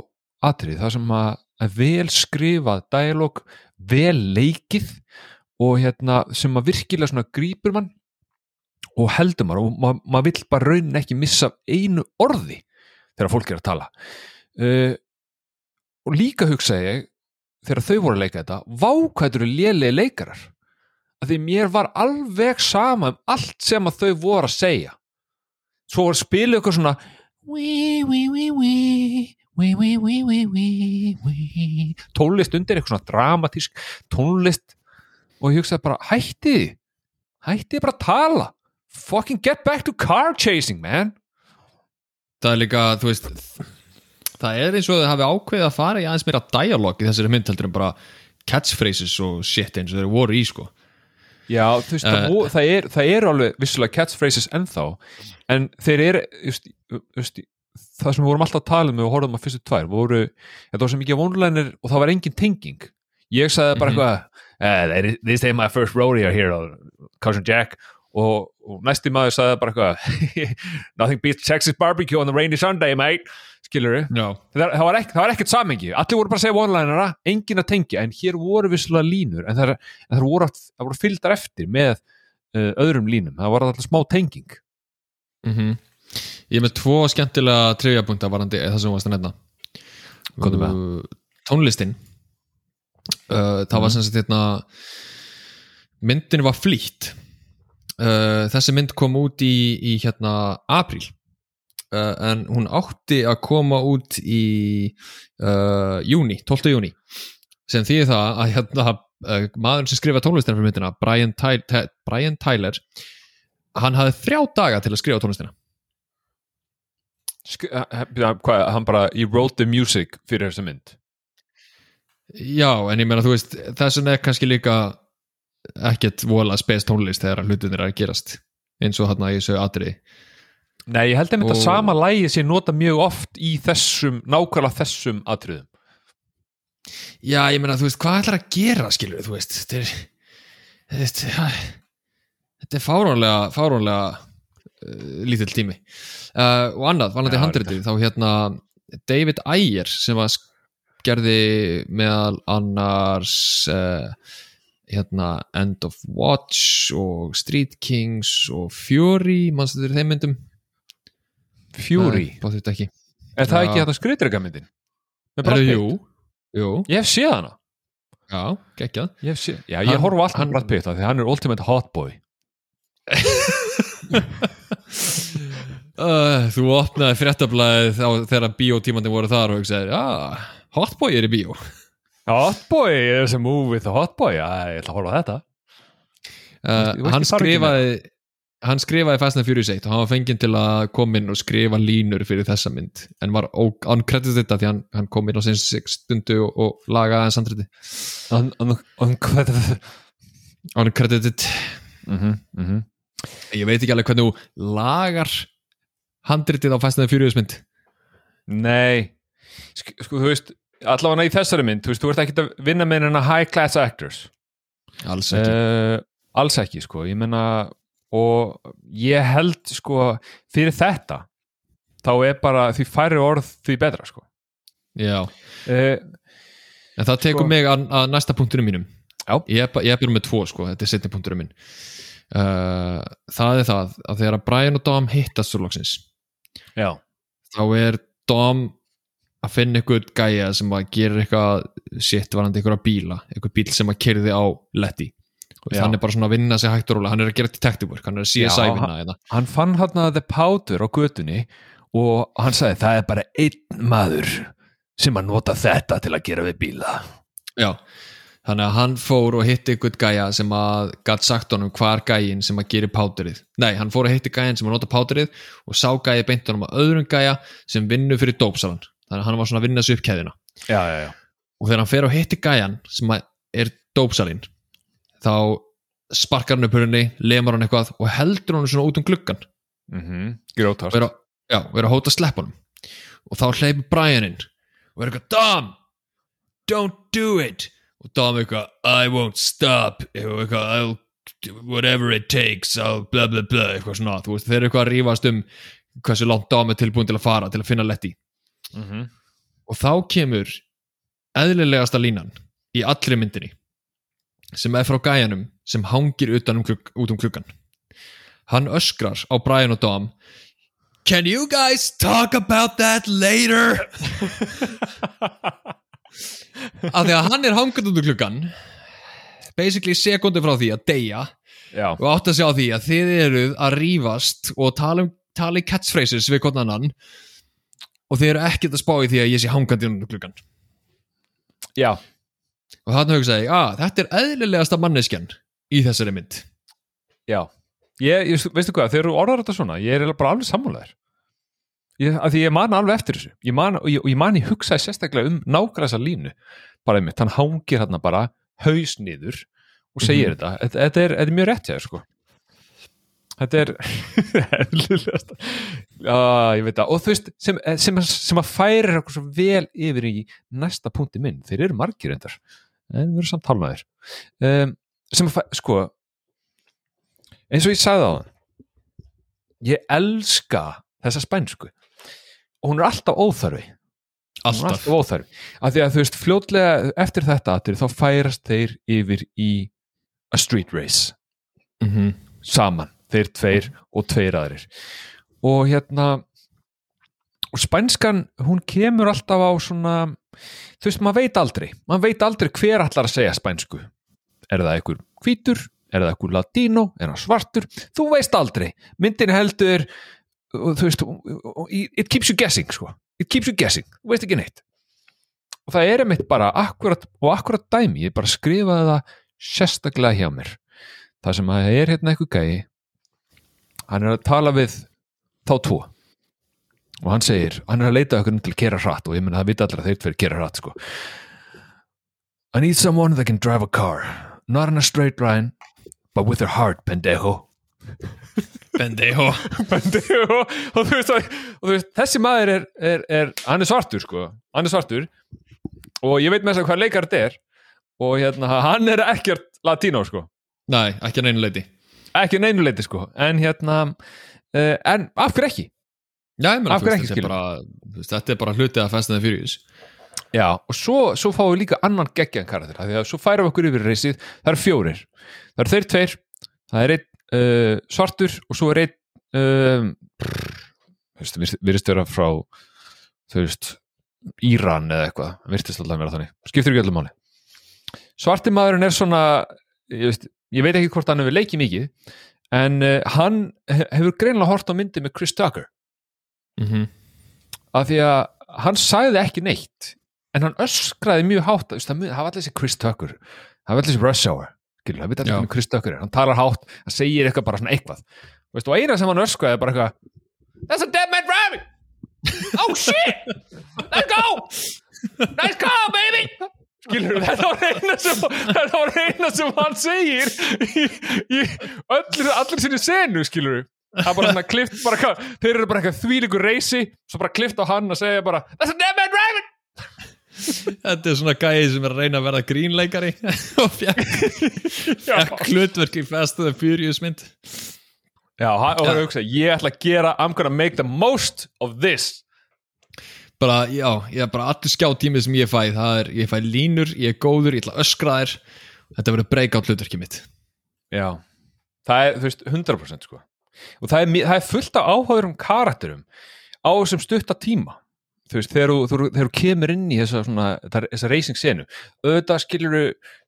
atrið, það sem að, að vel skrifað dialog, vel leikið og hérna sem að virkilega svona grípur mann og heldur maður og ma maður vill bara raunin ekki missa einu orði þegar fólk er að tala. Uh, og líka hugsaði ég þegar þau voru að leika þetta vákvæður eru lélegi leikarar. Að því mér var alveg sama um allt sem að þau voru að segja. Svo spiluð eitthvað svona wí, wí, wí, wí wí, wí, wí, wí, wí, wí tónlist undir eitthvað svona dramatísk tónlist og ég hugsaði bara hættið hættið bara að tala. Fucking get back to car chasing man. Það er líka, þú veist Það er eins og þau hafi ákveðið að fara í aðeins meira dialog í þessari mynd heldur en bara catchphrases og shit eins og þeir voru í sko. Já, þú veist, það, Eh. það, er, það er alveg vissulega catchphrases ennþá en þeir eru just, just, það sem við vorum alltaf að tala um og horfðum að fyrstu tvær voru, þetta var svo mikið vonlænir og það var engin tenging. Ég sagði bara Mhm. eitthvað uh, this ain't my first rodeo here Cousin Jack. Og, og næsti maður sagði bara eitthvað nothing beats Texas barbecue on the rainy Sunday mate. Skilur Já, það, það, var það var ekkert samengi allir voru bara að segja one-linera, engin að tengja en hér voru vissulega línur en það, voru, voru fylgdar eftir með uh, öðrum línum, það var alltaf smá tenging. Mm Ég er með tvo skemmtilega trivjapunkta varandi það sem varst að nefna. Uh, Tónlistin. Uh, Það var sem sagt hérna myndin var flýtt. Uh, þessi mynd kom út í, í hérna apríl. Uh, en hún átti að koma út í uh, júni, 12. júni. Sem þýðir það að hérna uh, maðurinn sem skrifa tónlistina fyrir myndina Brian, Ty Ty Brian Tyler hann hafði þrjá daga til að skrifa tónlistina hvað, hann bara, he wrote the music fyrir þessa mynd. Já, en ég meina þú veist þess vegna er kannski líka ekkert vola spes tónlist þegar hlutinir er að gerast eins og hann að ég sög atriði. Nei, ég held að Og- sama lægi sé nota mjög oft í þessum, nákvæmlega þessum atriðum. Já, ég meina þú veist, hvað ætlar að gera skilur þú veist þetta er, þetta er fáránlega fáránlega lítill tími. Uh, og annað, vanandi Já, handritið þá hérna David Ayer sem var gerði meðal annars uh, hérna End of Watch og Street Kings og Fury, mannstu þér þeim myndum? Fury, Nei, bóð þetta ekki. Er það Já. ekki þetta Herru, Pitt? Jú, jú, Ég hef séð hana. Já, geggjað. Ég, séð, já, ég Hann- horfa alltaf hann- hann, því hann er ultimate hotboy uh, þú opnaði fréttablaðið þá þegar bíótímandi voru þar og hugsaði, ah, Hotboy er í bíó. Hotboy, there's a move with the Hotboy? Já, ég ætla að horfa á þetta. Uh, hann skrifaði hann skrifaði Fast and Furious 1 og hann var fenginn til að koma inn og skrifa línur fyrir þessa mynd en var uncredited þetta því hann, hann kom inn á sinns stundu og, og lagaði hans handriti On, on, ég veit ekki alveg hvernig þú lagar handritið á Fast and Furious mynd. Nei. Sko, sko, þú veist, allavega í þessari mynd þú veist, þú ert ekki að vinna með hennar high class actors. Alls ekki. Uh, alls ekki, sko, ég menna og ég held, sko fyrir þetta þá er bara því færri orð því betra, sko. Já. Uh, En það tekur Sko- mig að, að næsta punktunum mínum. Já. Ég er, ba- ég byrjum með tvo sko, þetta er setni punktunum minn uh, Það er það að þegar að Brian og Dom hittast svo loksins Já, þá er Dom að finna einhvern gæja sem að gera eitthvað sitt varandi einhverja bíla einhver bíl sem að kerði á Letty. Og Já. hann er bara svona að vinna sig hægt og rólega. Hann er að gera detective work, hann er að Já, CSI vinna hérna. hann fann hann að the powder á götunni og hann sagði það er bara einn maður sem að nota þetta til að gera við bíla. Já, þannig að hann fór og hitti einhvern gæja sem að gatt sagt honum hvar gæjin sem að gera páturið nei, hann fór að hitti gæjin sem að nota páturið og sá gæji beint honum að öðrum gæja sem vinnur fyrir dópsalan. Þannig að hann var svona að vinna sig upp keðina Já, já, já. Og þegar hann fer og hitti gæjan sem að er dópsalinn þá sparkar hann upp hurunni, lemar hann eitthvað og heldur hann svona út um gluggan mm -hmm. og er að, og að hóta að sleppa honum. Og þá hleypur Brian inn og er eitthvað don't do it og Dom eitthvað I won't stop. Eitthvað whatever it takes. I'll blah blah blah. Eitthvað svona, veist, þeir eru eitthvað að rífast um hversu langt Dom er tilbúin til að fara til að finna Letty. Mm -hmm. og þá kemur eðlilegasta línan í allri myndinni sem er frá gæjanum sem hangir um kluk út um klukkan. Hann öskrar á Brian og Dom Can you guys talk about that later? af því að hann er hangað út um klukkan basically sekundu frá því að deyja Já, og átt að sjá því að þið eruð að rífast og tala, um, tala í catchphrases við hvern annan og þið eru ekkert að spá í því að ég sé hangandi út um klukkan já, og þannig hugsaði að þetta er eðlilegasta manneskjan í þessari mynd. Já. Ég, ég, Veistu hvað, þegar þú orðar þetta svona ég er bara alveg sammálaður ég, að Því ég man alveg eftir þessu. Ég man, og, ég, og ég man ég hugsaði sérstaklega um nákvæmlega þessa línu. Bara einmitt, hann hangir hérna bara haus niður og segir Mhm. þetta. Þetta, þetta, er, er mjög rétt þér sko. Þetta er Já, ég veit það. Og þú veist, sem, sem, sem að færir okkur svo vel yfir í næsta punkti minn, þeir eru margir endar en við erum samt talnaðir um, sem að fæ, sko eins og ég sagði á hann ég elska þessa spænsku hún er alltaf óþarfi Hún er alltaf, alltaf óþarfi af því að þú veist fljótlega eftir þetta atriði, þá færast þeir yfir í a street race. Mm saman, þeir tveir og tveir aðrir. Og hérna og spænskan, hún kemur alltaf á svona þú veist, maður veit aldrei. Maður veit aldrei hver allar að segja spænsku. Er það einhver hvítur? Er það einhver latínó, er það svartur? Þú veist aldrei, myndin heldur og þú veist it keeps you guessing, sko. It keeps you guessing, þú veist ekki neitt. Og það er einmitt bara akkurat og akkurat dæmi, ég bara skrifaði það sérstaklega hjá mér. Það sem að er hérna eitthvað gæi hann er að tala við þá tvo. Og hann segir, hann er að leita okkur til að kera hratt og ég menna það vita allir að þeir tveir kera hratt sko. I need someone that can drive a car. Not in a straight line but with their heart, pendejo bendejo. Pendejo og þú veist, og þú veist þessi maður er, er, er, hann er svartur sko. Hann er svartur. Og ég veit með þess að hvað leikar þetta er. Og hérna, hann er ekkert latínó sko. Nei, ekki að neina leiti ekki að neinu leiti sko. En hérna uh, en af hverju ekki? Já, meina, Af hverju ekki, þetta er bara, þú veist, þetta er bara hlutið af Fast and the Furious. Já og svo, svo fáum við líka annan geggjan karakter því að svo færum við okkur yfir reysið það eru fjórir, það eru þeir tveir. Það er einn uh, svartur og svo er einn veist, virðist vera frá þú veist Íran eða eitthvað, virtist alltaf vera þannig. Skiptir ekki öllum máli. Svarti maðurinn er svona ég, veist, ég veit ekki hvort hann hefur leikið mikið en uh, hann he- hefur greinlega hort á myndi með Chris Tucker. Mm af því að hann sagði ekki neitt en hann öskraði mjög hátt það var allir þessi Chris Tucker það var allir þessi Rush Hour skilur, það veit Já. hvernig Chris Tucker er hann talar hátt, hann segir eitthvað bara svona eitthvað. Veist, og eina sem hann öskraði er bara eitthvað That's a dead man driving! Oh shit! Let's go! Nice car baby! Skilur, þetta var eina sem þetta var eina sem hann segir í, í öllir, allir sinni senu skilur það er bara svona klift bara, þeir eru bara eitthvað þvílíkur reysi svo bara klift á hann og segja bara That's a dead man Þetta er svona gæði sem er að reyna að verða grínleikari og fekk hlutverk í Fast and the Furious mynd. Já, og það hugsa, ég ætla að gera I'm gonna make the most of this. Bara, já, ég er bara allir skjáttímið sem ég fæ. Það er, ég fæ línur, ég er góður, ég ætla að öskra þær þetta verður breakout hlutverki mitt. Já, það er, þú veist, 100% sko. Og það er, það er fullt af áhugaðurum karakterum á þessum stutta tíma þú veist, þegar þú, þú, þú kemur inn í þessa, svona, þessa racing senu auðvitað skilur þú,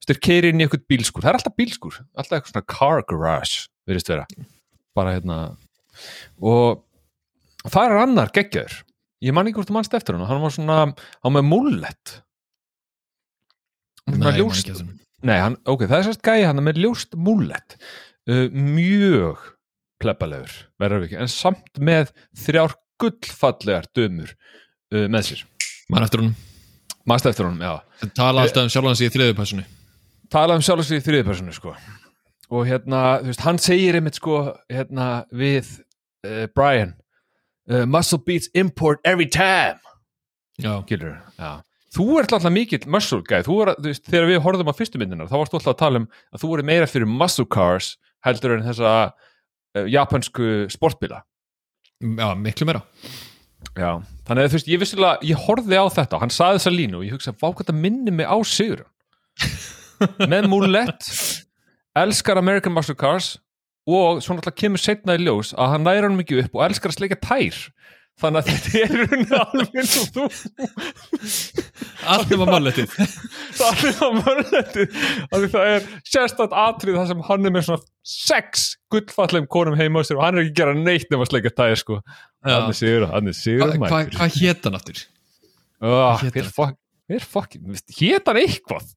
styrir keiri inn í eitthvað bílskur, það er alltaf bílskur alltaf eitthvað svona car garage, verðist vera. Bara hérna. Og það er annar geggjaður. Ég man ekki hvort þú mannst eftir hann hann var svona, hann var með mullet hann var honum. Nei, hann, ok, það er sérst gæi hann með ljóst múllet. Uh, mjög plebbalegur verður við ekki, en samt með þrjár gullfallegar dömur uh, með sér, Man eftir honum, maður eftir honum, já. Tala alltaf um sjálfan sig í þriðupæsunu tala um sjálfsvið í þriðipersonu sko. Og hérna, þú veist, hann segir einmitt sko, hérna, við uh, Brian uh, muscle beats import every time. Já, Gilur, já. Þú ert alltaf mikill muscle guy. Þú er, veist, þegar við horfðum á fyrstu myndinar þá varst þú alltaf að tala um að þú voru meira fyrir muscle cars heldur en þessa uh, japansku sportbíla. Já, miklu meira Já, þannig að þú veist, ég vissilega, ég horfði á þetta og hann saði þessa línu og ég hugsa, vá hvað þetta minni mig á sigur með múlett elskar American Muscle Cars og svona alltaf kemur setna í ljós að hann næra hann mikið upp og elskar að sleika tær þannig að þetta er rauninni alveg eins og þú. Allt um að málletið það er það mörglettið að það er sérstætt atrið þar sem hann er með svona sex gullfallum konum heima og hann er ekki að gera neitt nema að sleika tær sko hann er sigur, hann er sigur Hvað hva, hva hét hann aftur? Hver fokkin, hét hann eitthvað?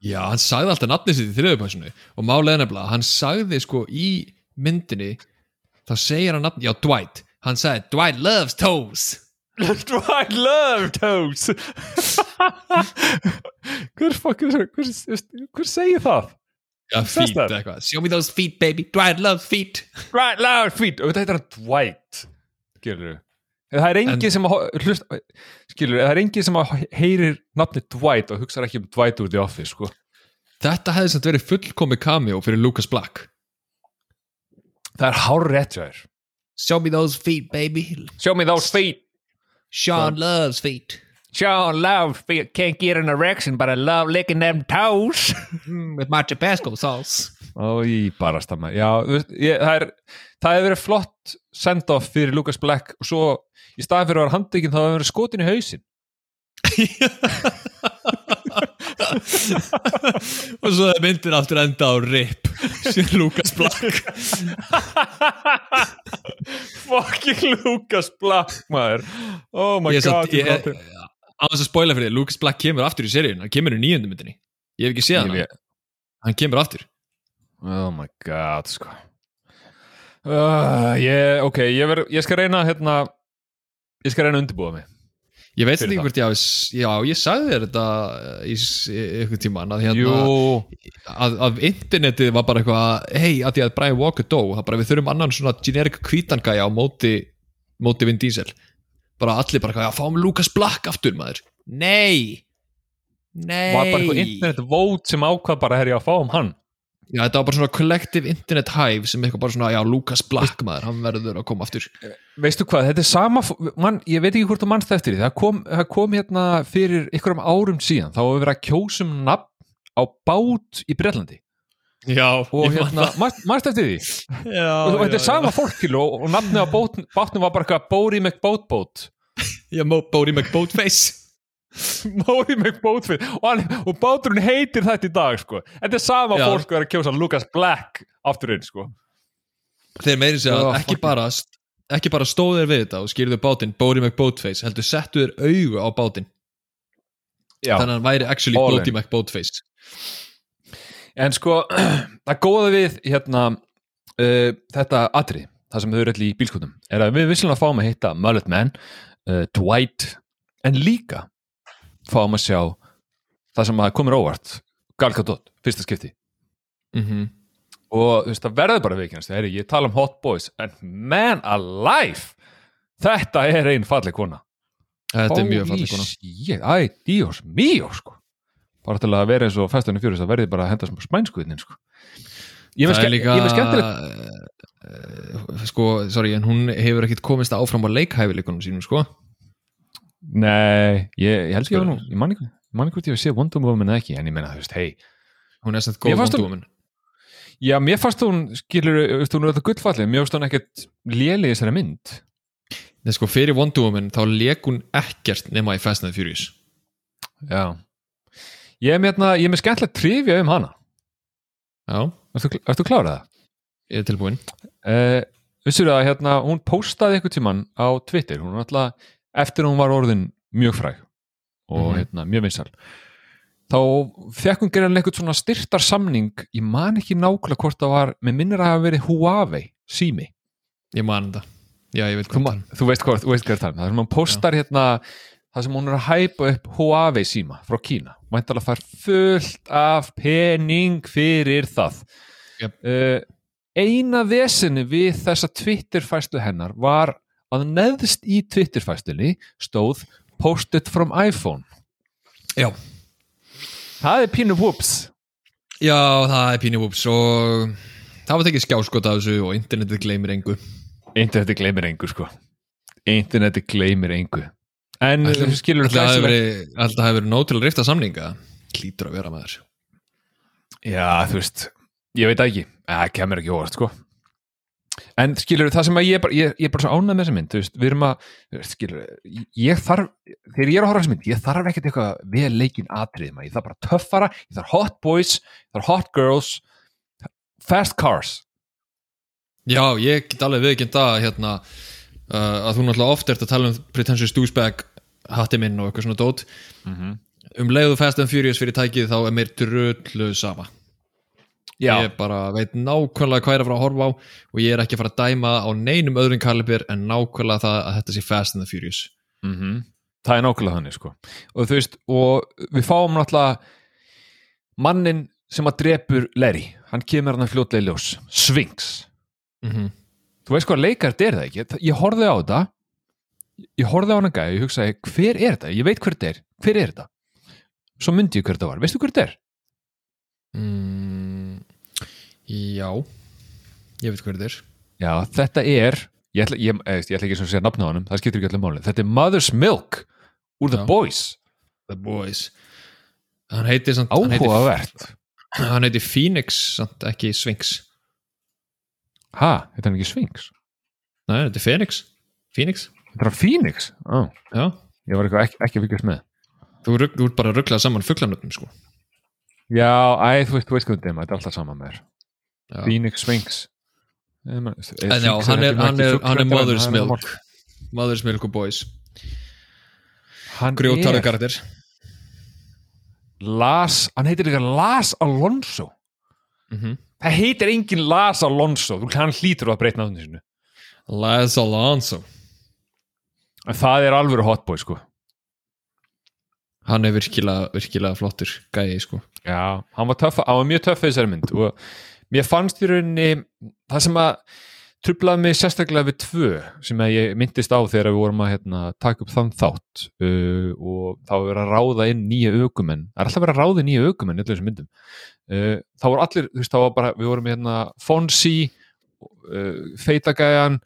Já, hann sagði alltaf nafnið sitt í þriðupæsunu og málega nefnilega, hann sagði sko í myndinni þá segir hann nafn, já Dwight hann sagði Dwight loves toes? Dwight love toes? Hver fokkin hver, hver, segir það? Já, feet það? eitthvað, show me those feet baby. Dwight loves feet? Dwight love feet? Og þetta heitir hann Dwight skilur það er engin En- sem að hlust, skilur, það er engin sem að heyrir nafni Dwight og hugsa ekki um Dwight úr The Office sko. Þetta hefði samt verið fullkomi cameo fyrir Lucas Black. Það er hár rétt hjá þér Show me those feet baby. Show me those feet. Sean loves feet. Sean loves feet. Can't get an erection but I love licking them toes. Mm, with my Tabasco sauce. Ói, bara stamma Já, þú veist, ég, það er það hefur verið flott send-off fyrir Lucas Black og svo í staðan fyrir að vera handekinn þá hefur verið skotin í hausinn og svo er myndin aftur enda á RIP sem Lucas Black. Fucking Lucas Black maður. Oh my ég, god á þess að spoila fyrir þig, Lucas Black kemur aftur í seríun hann kemur í nýjöndu myndinni. Ég hef ekki séð hann, ég, hann kemur aftur. Oh my god sko. Uh, ég, ok, ég, ver, ég skal reyna hérna ég skal reyna að undirbúa mig ég veit ekki hvort ég hafi já, ég sagði þér þetta í, s- í eitthvað tíman að, hérna, að, að internetið var bara eitthvað hei, að því að Brian Walker dó það bara við þurfum annan svona generic kvítangæja á móti, móti Vin Diesel. Bara allir bara, eitthvað, já, fáum Lucas Black aftur maður, nei. Nei var bara eitthvað internet vote sem ákvað bara herri að fá um hann Já, þetta var bara svona collective internet hive sem eitthvað bara svona, já, Lucas Black maður, hann verður að koma aftur. veistu hvað, þetta er sama man, ég veit ekki hvort þú mannst eftir því það kom, það kom hérna fyrir einhverjum árum síðan þá hefur verið að kjósum nafn á bát í Bretlandi. Já, og hérna, manst eftir því? Já, og þetta er sama fólk til og, og nafnið á bát, bátnum var bara eitthvað Bóri McBoatboat Já, Bóri McBoatface. Bóri McBoatfit og, hann, og báturinn heitir þetta í dag sko. þetta er sama Já. fólk að vera að kjósa Lucas Black aftur inn sko. þeir meiri segja að ekki bara ekki bara stóðu þér við þetta og skýrðu bátinn Bodie McBoatface, heldur settu þér augu á bátinn Já, þannig að hann væri actually All Bodie in. McBoatface en sko það góða við hérna uh, þetta atri, það sem þau eru allir í bílskutum er að við vissulega fáum að hitta Mullet Man, uh, Dwight en líka fáum að sjá það sem að komur óvart. Gal Gadot, fyrsta skipti. Mm -hmm. og þú veist, það verður bara veikjast. Ég tala um hot boys en man alive þetta er einn falleg kona. Þetta er mjög falleg kona. Æ, díos, míó sko. Bara til að vera eins og festunni fjörist það verði bara að henda sem spænskuðnin sko. Ég með skemmtilegt. uh, sko, sorry, en hún hefur ekkit komist áfram á leikhæfileikunum sínum, sko nei, ég, ég held ekki að nú ég man ekki, man ekki hvort ég hef séð Wonder Woman eða ekki en ég meina, þú veist, hei hún er samt góð hún- vondúmin já, mér fannst hún, skilur, þú veist, hún er þetta gullfallið mér fannst hún ekkert léli í þessari mynd. Nei, sko, fyrir Wonder Woman þá leik hún ekkert nema í Fast and Furious. Já. Ég er með, hérna, ég er með skemmtilegt trivja um hana. Já, ertu klárað það? ég er tilbúin Uh, vissur að hérna, hún postaði eitthvað tíman á Twitter, hún var alltaf eftir að hún var orðin mjög fræg og Mhm. hérna, mjög vinsal þá fekk hún gerðan eitthvað svona styrtar samning, ég man ekki nákvæmlega hvort það var, með minnir að hafa verið Huawei sími, ég man þetta. Já, ég veit þú, ma- þú veist hvað veist hvað er það, það sem hún postar hérna það sem hún er að hæpa upp Huawei síma frá Kína, mæntalega fær fullt af pening fyrir það. Jep. uh, eina vesinni við þessa Twitter-fæslu hennar var að neðst í Twitter-fæslunni stóð posted from iPhone. Já, það er pínu whoops. Já, það er pínu whoops og það var tekið skjáskot af þessu og internetið gleymir engu. Interneti gleymir engu sko. Interneti gleymir engu. En Ætli- skilur Alltaf hefur verið, alltaf hefur verið nóg til að rifta samninga? Klítur að vera með þess Já, þú veist, ég veit það ekki. Það kemur ekki óvart, sko en skilur það sem að ég, bara, ég, ég er bara svo ánægð með þessa mynd, þú veist, við erum að skilur, ég þarf þegar ég er að horfa þessa mynd, ég þarf ekkert eitthvað vel leikin atrið, maður, ég þarf bara töffara ég þarf hot boys, ég þarf hot girls fast cars. Já, ég get alveg viðkynnt að hérna, uh, að þú náttúrulega oft ert að tala um pretentious douchebag hatti minn og eitthvað svona dót. Um leiðu Fast and Furious fyrir tækið þá er mér drullu sama Já, ég bara veit nákvæmlega hvað ég er að fara að horfa á og ég er ekki að fara að dæma á neinum öðrum kalibir en nákvæmlega það að þetta sé Fast and the Furious. Mm það er nákvæmlega þannig, sko. Og þú veist, og við fáum náttúrulega mannin sem að drepur Larry, hann kemur hann að fljótlega í ljós, Sphinx. Mm -hmm. þú veist hvað leikar þetta er það ekki? Ég horfði á þetta. Ég horfði á hana gæði og ég hugsaði hver er þetta, ég veit hver þetta er. Hver er þetta, svo myndi ég hver þetta var. Veistu hver þetta er? mm, Já ég veit hvað þetta er. Já, þetta er ég ætla, ég, ég, ég ætla ekki að segja nafna á honum það skiptir ekki allir máli, þetta er Mother's Milk úr The Já. Boys, The Boys. Hann heitir, samt, hann áhugavert. hann heitir Phoenix samt ekki Sphinx. Ha, þetta er hann ekki Sphinx? Nei, þetta er Phoenix. Phoenix, þetta er hann Phoenix, oh, já. Ég var ekki, ekki að fylgjast með. Þú, ert bara að rugglaða saman fugglanöfnum sko. Já, æ, þú veist, þú veist hvað þetta er maður, þetta er alltaf saman með þér. Phoenix, Sphinx. En já, hann er, hann er, hann er Mother's Milk. Mother's Milk og Boys. Er karakter. Las, hann heitir líka Las Alonso. Mm það heitir engin Las Alonso. Hann hlýtur að breyta náttúrulega sinu Les Alonso. En það er alvöru hotboy sko. Hann er virkilega, virkilega flottur gæi sko. Já, hann var, töff, hann var mjög töff í þessari mynd og mér fannst í rauninni það sem að trublaði mig sérstaklega við tvö sem ég myndist á þegar við vorum að hérna, taka upp þann þátt uh, og þá var verið að ráða inn nýja aukumenn það er alltaf verið að ráða nýja aukumenn uh, þá voru allir, þú veist, þá var bara við vorum hérna Fonsi uh, feitagæjan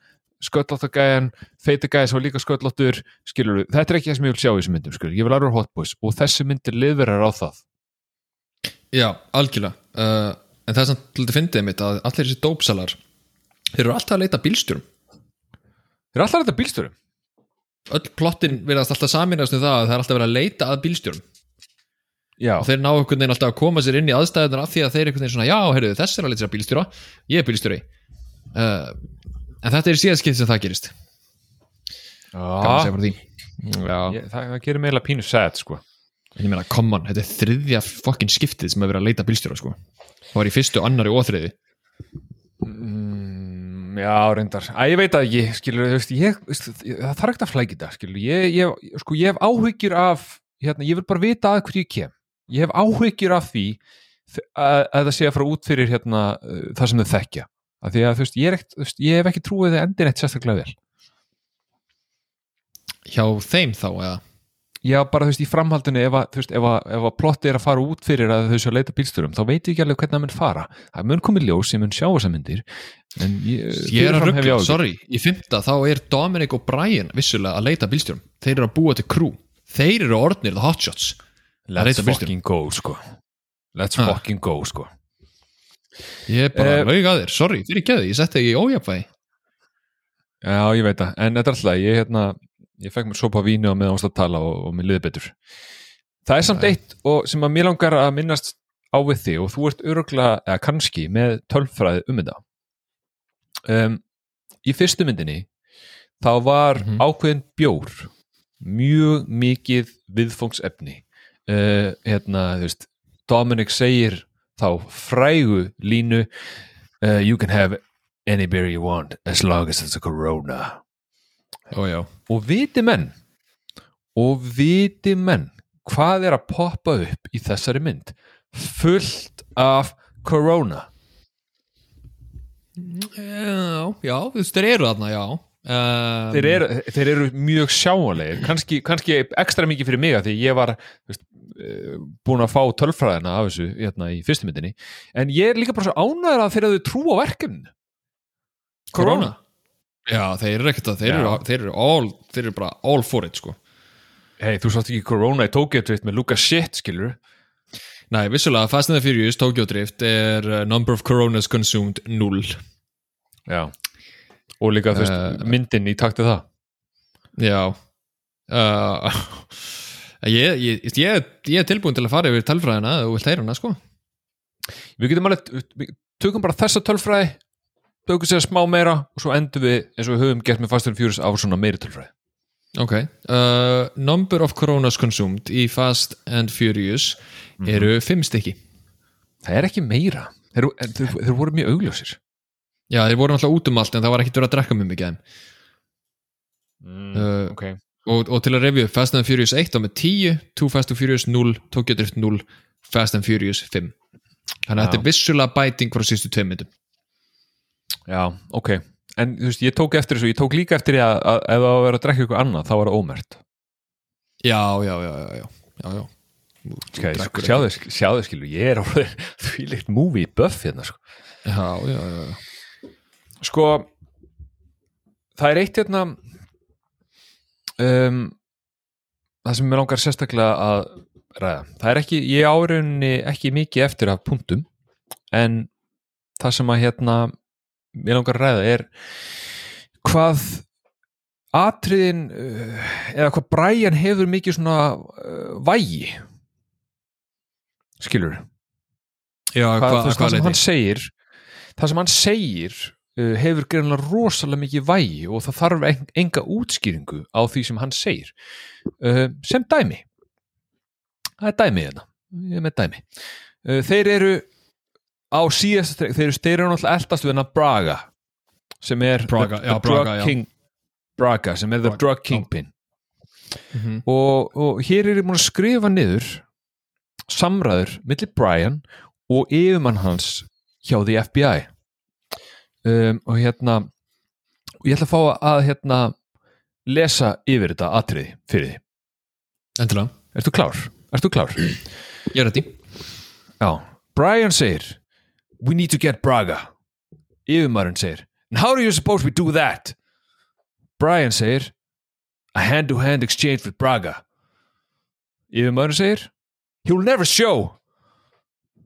sköllóttagæjan, feitagæja sem var líka sköllóttur skilur við, þetta er ekki það sem ég vil sjá í þessum myndum, skilur, ég vil aðra hot boys og þessi myndir liðverðar á það. Já, algjörlega. Uh, En það er samt þetta fyndið mitt að allir þessi dópsalar Þeir eru alltaf að leita að bílstjórum. Þeir eru alltaf þetta bílstörum Öll plottin verðast alltaf saminast um það að það er alltaf verið að leita að bílstjórum. Já, og þeir ná einhvern veginn alltaf að koma sér inn í aðstæðunar af því að þeir einhvern veginn svona, já, heyrðu, þess er að leita sér að bílstjóra ég er bílstjóri. Uh, en þetta er síðan skipt sem það gerist. Að Já, já, ég, það, það gerir meila pínu sad sko ég meina, come on, þetta er þriðja fokkin skiptið sem er verið að leita bílstjóra sko. Það var í fyrstu, annari og þriði mm, Já, reyndar. Æ, ég veit að ekki, skilur, þú veist, ég, það þarf ekkert að flækja þetta, skilur ég, ég, sko, ég hef áhyggjur af hérna, ég vil bara vita að hverju ég kem. Ég hef áhyggjur af því að, að það sé að fara út fyrir hérna, uh, það sem þau þekkja. Af því að þú veist, ég, er ekkert, þú veist, ég hef ekki trúið þið endin eitt sérstaklega vel. Hjá þeim þá, eða Já, bara þú veist, í framhaldinu ef að, veist, ef að, ef að plotti er að fara út fyrir að þau séu að leita bílstjórum, þá veit ég ekki alveg hvernig það mun fara. Það mun komið ljós, ég mun sjá þessa myndir, en ég, ég er að ruggla, sorry í fymta þá er Dominic og Brian vissulega að leita bílstjórum, þeir eru að búa til crew þeir eru orðnir the hotshots Let's fucking go, sko. Let's Ha. fucking go, sko. ég er bara Eh, laug að þér, sorry, fyrir ekki ég setti ekki í ójafvægi Já, ég veit það, en þetta er alltaf, ég, hérna, ég fekk mér sopa vínu á meðan að tala og, og mér liði betur. Það er samt eitt sem að mér langar að minnast á við þig og þú ert öruglega, eða kannski, með tölfræði um þetta. Um, í fyrstu myndinni, þá var Mhm. ákveðin bjór mjög mikið viðfóngsefni. Uh, hérna, þú veist, Dominic segir þá frægu línu uh, You can have any beer you want as long as it's a Corona Ó, já. og viti menn og viti menn hvað er að poppa upp í þessari mynd. Fullt af Corona. Já, já, þú veist, þeir eru þarna, já. Um, þeir eru, þeir eru mjög sjáanlegir. Kannski, kannski ekstra mikið fyrir mig að því ég var veist, eh, búin að fá tölfræðina af þessu hérna, í fyrstu myndinni. En ég er líka bara svo ánæður að þeir eru trú á verkefni Corona já, þeir eru ekkert að, þeir eru, þeir eru all þeir eru bara all for it, sko. Hei, þú sátt ekki Corona í Tokyo Drift með Lucas Shit, skilur Nei, vissulega, Fast and the Furious, Tokyo Drift er uh, number of coronas consumed 0 já. Og líka, þú veist, Eh, myndin í takti það. Já. Uh, ég, ég, ég, ég er tilbúin til að fara yfir talfræðina ef þú vilt heyra hana, sko. Við getum alveg, tökum bara þessa tölfræði tökum sér smá meira og svo endum við eins og við höfum gert með Fast and Furious á svona meiri tölfræði Ok, uh, number of coronas consumed í Fast and Furious eru fimm stykki. Það er ekki meira, þeir, þeir, þeir voru mjög augljósir. Já, þeir voru náttúrulega út um allt en það var ekkert verið að drekka mjög mikið mm, Uh, ok, og, og til að review Fast and Furious 1 á með 10 Too Fast and Furious 0, Tokyo Drift 0 Fast and Furious 5 Þannig að þetta er vissulega bæting frá sístu tveim myndum já, ok. En þú veist, ég tók eftir þessu, ég tók líka eftir því að, að ef það var að vera að drekka ykkur annað, þá var það ómert Já, já, já, já, já, já, já. Drekkur sjáðu, sjáðu skilu, ég er alveg því líkt movie buff hérna sko. Já, já, já, sko það er eitt hérna um, það sem mér langar sérstaklega að ræða, það er ekki ég árunni ekki mikið eftir af punktum en það sem að hérna mér langar að ræða er hvað atriðin uh, eða hvað Brian hefur mikið svona uh, vægi. Skilur Já, hvað, hvað, það, það hvað sem hann segir það sem hann segir uh, hefur greinlega rosalega mikið vægi og það þarf en, enga útskýringu á því sem hann segir. Uh, sem dæmi. Það er dæmi hérna. Ég er með dæmi. Uh, þeir eru á síðast þeir, eru- náttúrulega eldast við hennar Braga sem er Braga, the, já, the drug Braga, já. king Braga sem er the Braga, drug já. kingpin Mhm. og, og hér er ég múin að skrifa niður samræður millir Brian og yfirmann hans hjá því FBI um, og hérna og ég ætla að fá að hérna lesa yfir þetta atriði fyrir því Endilega, Ertu klár? Ertu klár? ég er þetta Já, Brian segir We need to get Braga. Yfirmaðurinn segir And how do you suppose we do that? Brian segir A hand-to-hand exchange with Braga. Yfirmaðurinn segir He'll never show.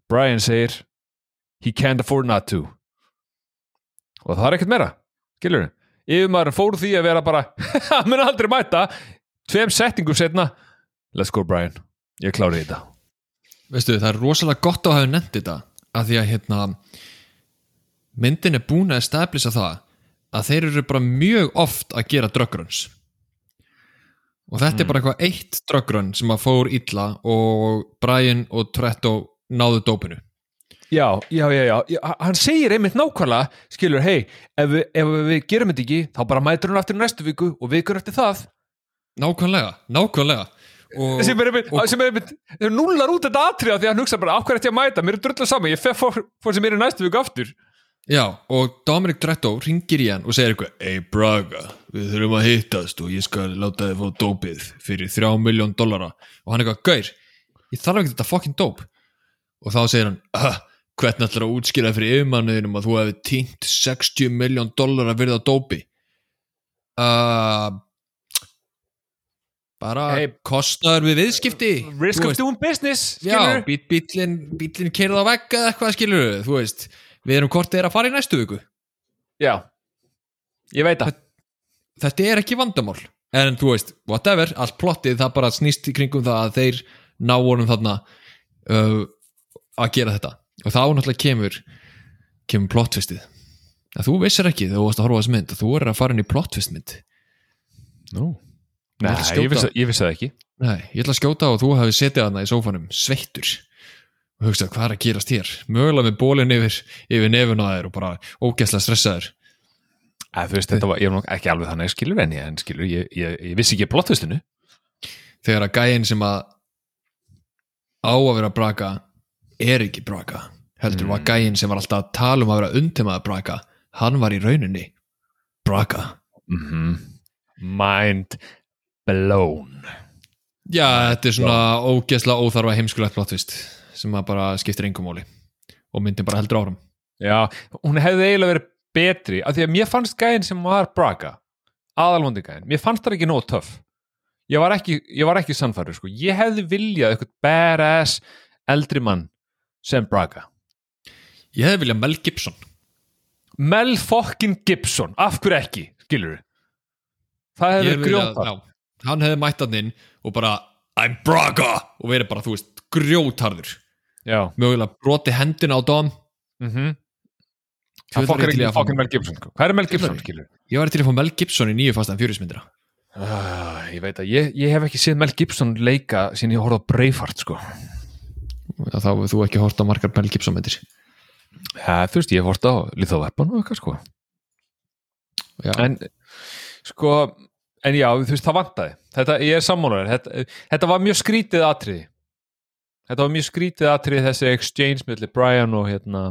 Brian segir He can't afford not to. Og það er ekkert meira Skilur Yfirmaðurinn fór því að vera bara Hann mun aldrei mæta. Tveim settingum setna Let's go Brian. Ég klári þetta. Veistu, það er rosalega gott að hafa nefnt þetta að því að hérna myndin er búin að establisa það að þeir eru bara mjög oft að gera drugruns og þetta er bara eitthvað eitt drugrun sem að fór illa og Brian og Tretto náðu dópinu Já, já, já, já, hann segir einmitt nákvæmlega, skilur, hei, ef, við- ef við gerum þetta ekki, þá bara mætur hann aftur næstu viku og vikur eftir það. Nákvæmlega, nákvæmlega og, sem er einmitt, sem er einmitt þeir núlar út þetta atriða því að hann hugsa bara, ætti ég að mæta, mér er drullu saman, ég fór, fór sem er í næstu viku aftur. Já, og Dominic Tretto ringir í hann og segir eitthvað Hey Braga, við þurfum að hittast og ég skal láta þið fá dópið fyrir þrjá miljón dollara. Og hann eitthvað, gaur, ég þarf ekki þetta fucking dóp. Og þá segir hann ah, hvernig ætlar að útskýra fyrir yfirmanniðinum að þú hefði týnt 60 miljón dollara virða dópi? Uh, bara Hey. kostnaður við viðskipti risk þú of doing business, Já, skilur bíl, bílinn bílinn keirði á vegg eða eitthvað skilur þú veist, við erum hvort þeir að fara í næstu viku. Já, ég veit það. Þetta er ekki vandamál. En þú veist, whatever, allt plottið það bara snýst í kringum það að þeir ná honum þarna uh, að gera þetta. Og þá náttúrulega kemur kemur plottfistið að þú vissir ekki þegar þú varst að horfa á þessu mynd að þú er að fara inn í plottfistmynd Nú. Nei, að ég vissi, ég vissi það ekki. Nei, ég ætla að skjóta og þú hefði setið þarna í sófanum sveittur. Og hugsað hvað er að gerast hér? Mögulega með bólinn yfir, yfir nefun á þér og bara ógæslega stressaður. Æ, veist, þetta var, ég var ekki alveg þannig skilur en ég, en skilur, ég, ég, ég vissi ekki plottustinu þegar að gæinn sem að á að vera braka er ekki braka heldur var gæinn sem var alltaf að tala um að vera undimaða braka hann var í rauninni braka. Mm Mind blown já, þetta er svona ógeðslega óþarfa heimskulegt plottvist sem að bara skiptir engum móli og myndin bara heldur áram Já, hún hefði eiginlega verið betri af því að mér fannst gæðin sem var Braga aðalvondi gæðin, mér fannst það ekki nóg töff. Ég var ekki, ég var ekki sannfæður sko. ég hefði viljað eitthvað badass eldri mann sem Braga. Ég hefði viljað Mel Gibson. Mel fucking Gibson, af hverju ekki skilur það hefði verið grjóta já, hann hefði mætt hann inn og bara I'm Braga! og verið bara, þú veist, grjótarður já, mögulega broti hendina á Dom. Mm -hmm. Það fokkar ekki fucking Mel Gibson. Hvað er Mel Gibson skilur ég var til að fá Mel Gibson í nýju fastan fjörismyndina uh, ég veit að ég, ég hef ekki séð Mel Gibson leika sín ég horfði á Braveheart sko. Þá hefur þú ekki hort á margar Mel Gibson myndir. Já, þú veist, ég hef hort á Lethal Weapon og eitthvað sko. Já. en sko en já, þú veist, það vantaði. Þetta, ég er sammálaður, þetta, þetta var mjög skrítið atriði. Þetta var mjög skrítið atriði þessi exchange millir Brian og hérna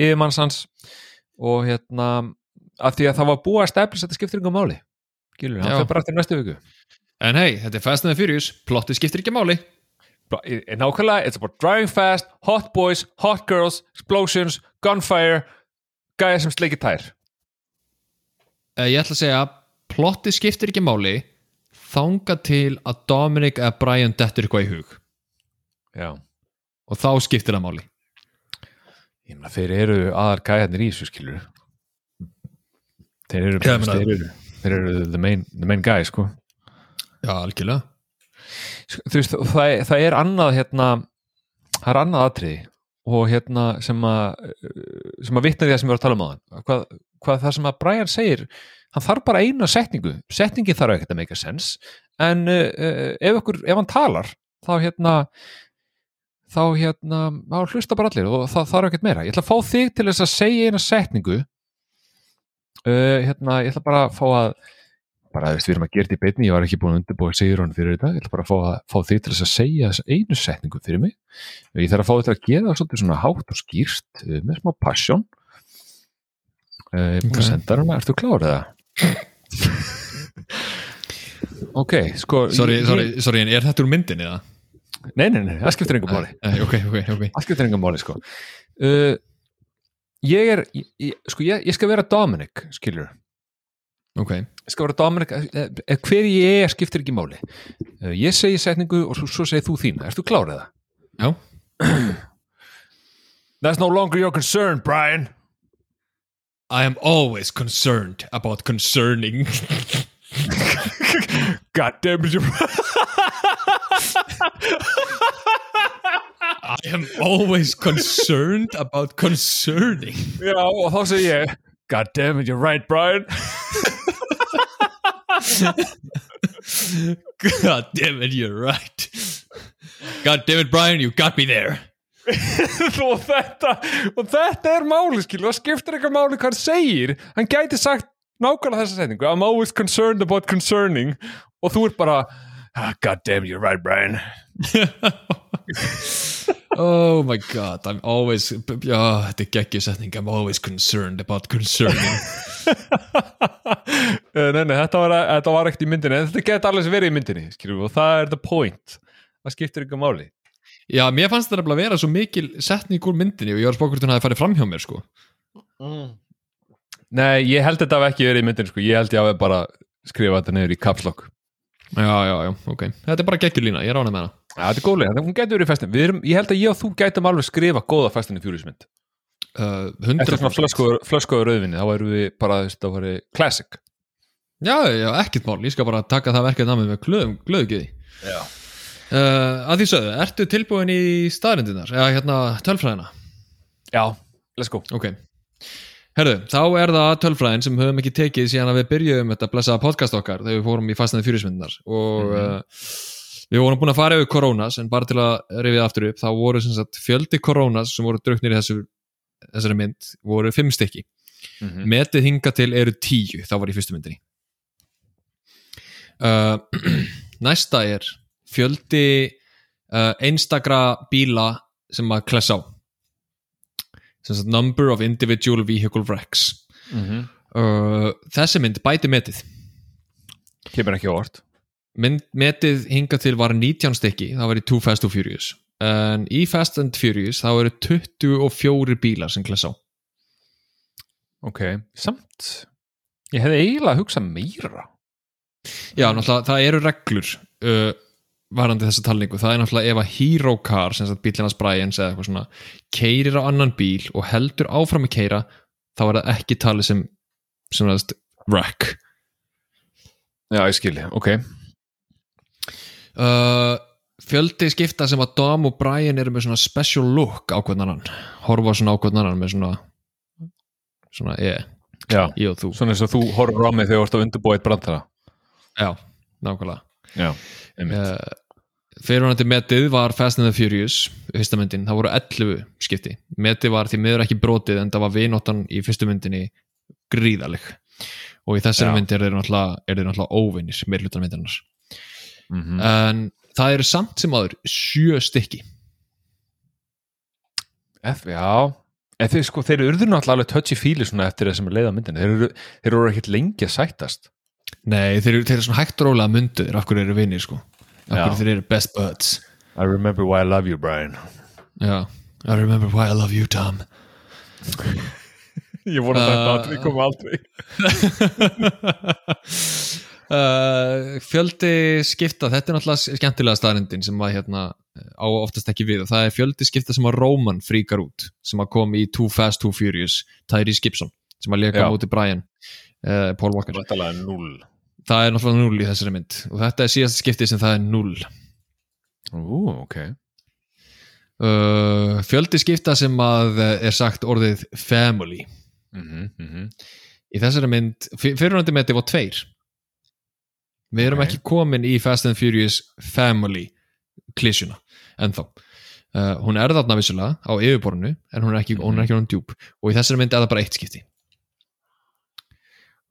yfirmanns hans. Og hérna af því að það var búið að steflis þetta skiptir ykkur máli. Gilur, hann Já. fyrir bara eftir næstu viku. En hei, þetta er Fast and the Furious. Plottið skiptir ekki máli. Nákvæmlega, it's about driving fast hot boys, hot girls, explosions gunfire, gæja sem sleikir tær. Eh, ég ætla að segja plottið skiptir ekki máli þanga til að Dominic eða Brian dettur eitthvað í hug. Já. Og þá skiptir það máli. Ég meina, þeir eru aðar gæjarnir í þessu skilur Þeir eru, Já, meina- þeir eru, þeir eru the, main, the main guy, sko. Já, algjörlega. Þú veist, það, það er annað hérna, það er annað atriði. Og hérna sem að sem að vitna því að sem við erum að tala um á hann hvað, hvað það sem að Brian segir hann þarf bara eina setningu. Setningin þarf ekkert að make a sense en uh, uh, ef, ykkur, ef hann talar þá hérna þá hérna, þá hlusta bara allir og það þarf ekkert meira, ég ætla að fá þig til þess að segja eina setningu. Uh, hérna, ég ætla bara að fá að bara, veist, við erum að gera þetta í beinni, ég var ekki búin að undirbúa sigur hann fyrir þetta, ég ætla bara að fá, að, fá þig til þess að segja einu setningu fyrir mig. Ég þarf að fá þetta að gera það svolítið svona hátt og skýrt uh, með smá passion. Uh, ég er búin Ok. að senda hana, ertu klár eða? Ok, sko sorry, sorry, sorry, en er þetta úr myndinni það? nei, nei, nei, það skiptir engum máli. Nei, ok, ok, ok. Það skiptir engum máli, sko. Uh, ég er ég, sko, ég, ég skal vera Dominic, skilur ok, ég skal vera Dominic eh, eh, hver ég er skiptir ekki máli. Eh, ég segi setningu og svo, svo segir þú þína. Ertu klárið það? já. That's no longer your concern, Brian I am always concerned about concerning. God damn it. You I am always concerned about concerning. Og þá segi ég God damn it, you're right, Brian. God damn it, you're right. God damn it, Brian, you got me there og þetta og þetta er máli, skilu, það skiptir eitthvað máli hvað hann segir, hann gæti sagt nákvæmlega þessa setningu, I'm always concerned about concerning. Og þú ert bara ah, God damn you're right, Brian. Oh my god, I'm always Já, þetta er geggjusetning I'm always concerned about concerning. Eh, Nei, nei, þetta var, þetta var ekkert í myndinni. Þetta geti alveg verið í myndinni, skilur. Og það er the point, það skiptir eitthvað máli Já, mér fannst þetta að vera svo mikil setning úr myndinni og ég var spókur til að það hafi farið fram hjá mér sko. Nei, ég held þetta hafi ekki verið í myndinni, sko, ég held ég hafi bara skrifað þetta niður í kapslokk Já, já, já, ok. Þetta er bara geggjulína, ég rána með hana. Já, þetta er góðlega, hún getur verið í festin Við erum, ég held að ég og þú gætum alveg skrifa góða festin í fjúrismynd uh, Eftir svona 100% flöskuður rauðvinni, þá erum við bara, var classic. Já, já, ekkert mál, ég skal bara taka það verkefni að mig með Já uh, Að því sögðu, ertu tilbúin í staðrindinar, eða hérna tölfræðina? Já, let's go. Ok. Herðu, þá er það tölfræðin sem höfum ekki tekið síðan að við byrjuðum þetta blessaða podcast okkar þegar við fórum í fastnaði fyrirsmyndinar og Mhm. uh, við vorum búin að fara yfir koronas en bara til að rifið aftur upp þá voru sagt fjöldi koronas sem voru drauknir í þessu, þessari mynd voru fimm stykki. Mm metið hinga til eru tíu þá var í fyrstu myndinni. Uh, næsta er fjöldi uh, einstakra bíla sem að klessa á. Number of individual vehicle wrecks. -hmm. uh, þessi mynd bæti metið. Kemur ekki orð mynd, metið hinga til var 19 stykki það var í Too Fast and Furious. En í Fast and Furious þá eru 24 bílar sem klessa á. Ok, samt Ég hefði eiginlega hugsað meira. Já, náttúrulega, það eru reglur. Uh, varandi þessa talningu, það er náttúrulega ef að hero car, sem sagt bílinas Bryans eða eitthvað svona, keirir á annan bíl og heldur áfram að keira þá er það ekki talið sem sem það wreck. Já, ég skilji, ok. Uh, fjöldi skipta sem að Dom og Brian eru með svona special look á hvern annan horfa svona á hvern annan með svona svona, ég, Já, ég og þú. Svona eins og þú horfur á mig þegar þú ert að undirbúa eitt brandara. Já, nákvæmlega. Já, einmitt. uh, fyrirvonandi metið var Fast and the Furious fyrsta myndin, það voru 11 skipti. Metið var því miður ekki brotið en það var vinóttan í fyrstu myndinni gríðaleg og í þessari Já. mynd er þeir náttúrulega, náttúrulega óvinnir meir hlutan myndinar mm en það eru samt sem aður sjö stykki. F, Já. En þeir, sko, þeir urðu náttúrulega alveg touchy feely svona eftir þessum leiða myndinu þeir eru, þeir eru ekkert lengi að sættast. Nei, þeir eru, þeir eru svona hægt rólega mynduðir. Af hverju eru vinnir sko hverju þeir eru best buds. I remember why I love you, Brian. Já, I remember why I love you Tom. Ég voru Uh, þetta aldrei, kom aldrei. Uh, fjöldi skipta þetta er náttúrulega skemmtilega staðrindin sem að hérna á oftast ekki við. Og það er fjöldi skipta sem að Roman fríkar út sem að kom í Too Fast, Too Furious Tyrese Gibson sem að leka móti Brian uh, Paul Walker. Rættalega null það er náttúrulega null í þessari mynd. Og þetta er síðast skipti sem það er null Ú, ok. Uh, fjöldi skipta sem að eh, er sagt orðið family. Mm -hmm, í þessari mynd, fyrirvændi með þetta var tveir. Við erum Ok. ekki komin í Fast and Furious Family klísjuna ennþá. Uh, hún er þarna vissulega á yfirborinu en hún er ekki, hún er ekki hún djúb og í þessari mynd er það bara eitt skipti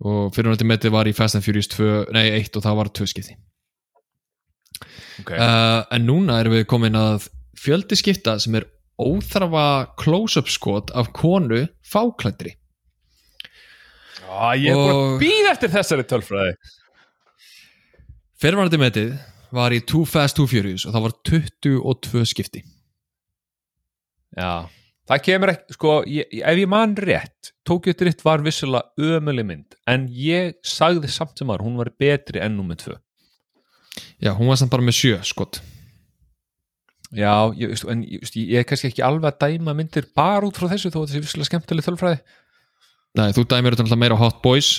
og fyrirvændi með þetta var í Fast and Furious 2, nei 1 og það var tvö skipti. Okay. uh, en núna erum við komin að fjöldi skipta sem er óþarfa close-up skot af konu fáklættri ah, Ég er bara og- að býða eftir þessari tölfræði. Fyrirvarandi metið var í Too Fast, Too Furious og það var 22 skipti. Já Það kemur ekki, sko, ég, ef ég man rétt Tokyo Drift var vissulega ömuleg mynd en ég sagði samt sem var hún var betri enn nummer tvö. Já, hún var samt bara með sjö skot. Já, ég, veistu, en ég, veistu, ég er kannski ekki alveg að dæma myndir bara út frá þessu þó að þetta sé vissulega skemmtileg tölfræði. Nei, þú dæmir þetta náttúrulega meira Hot Boys.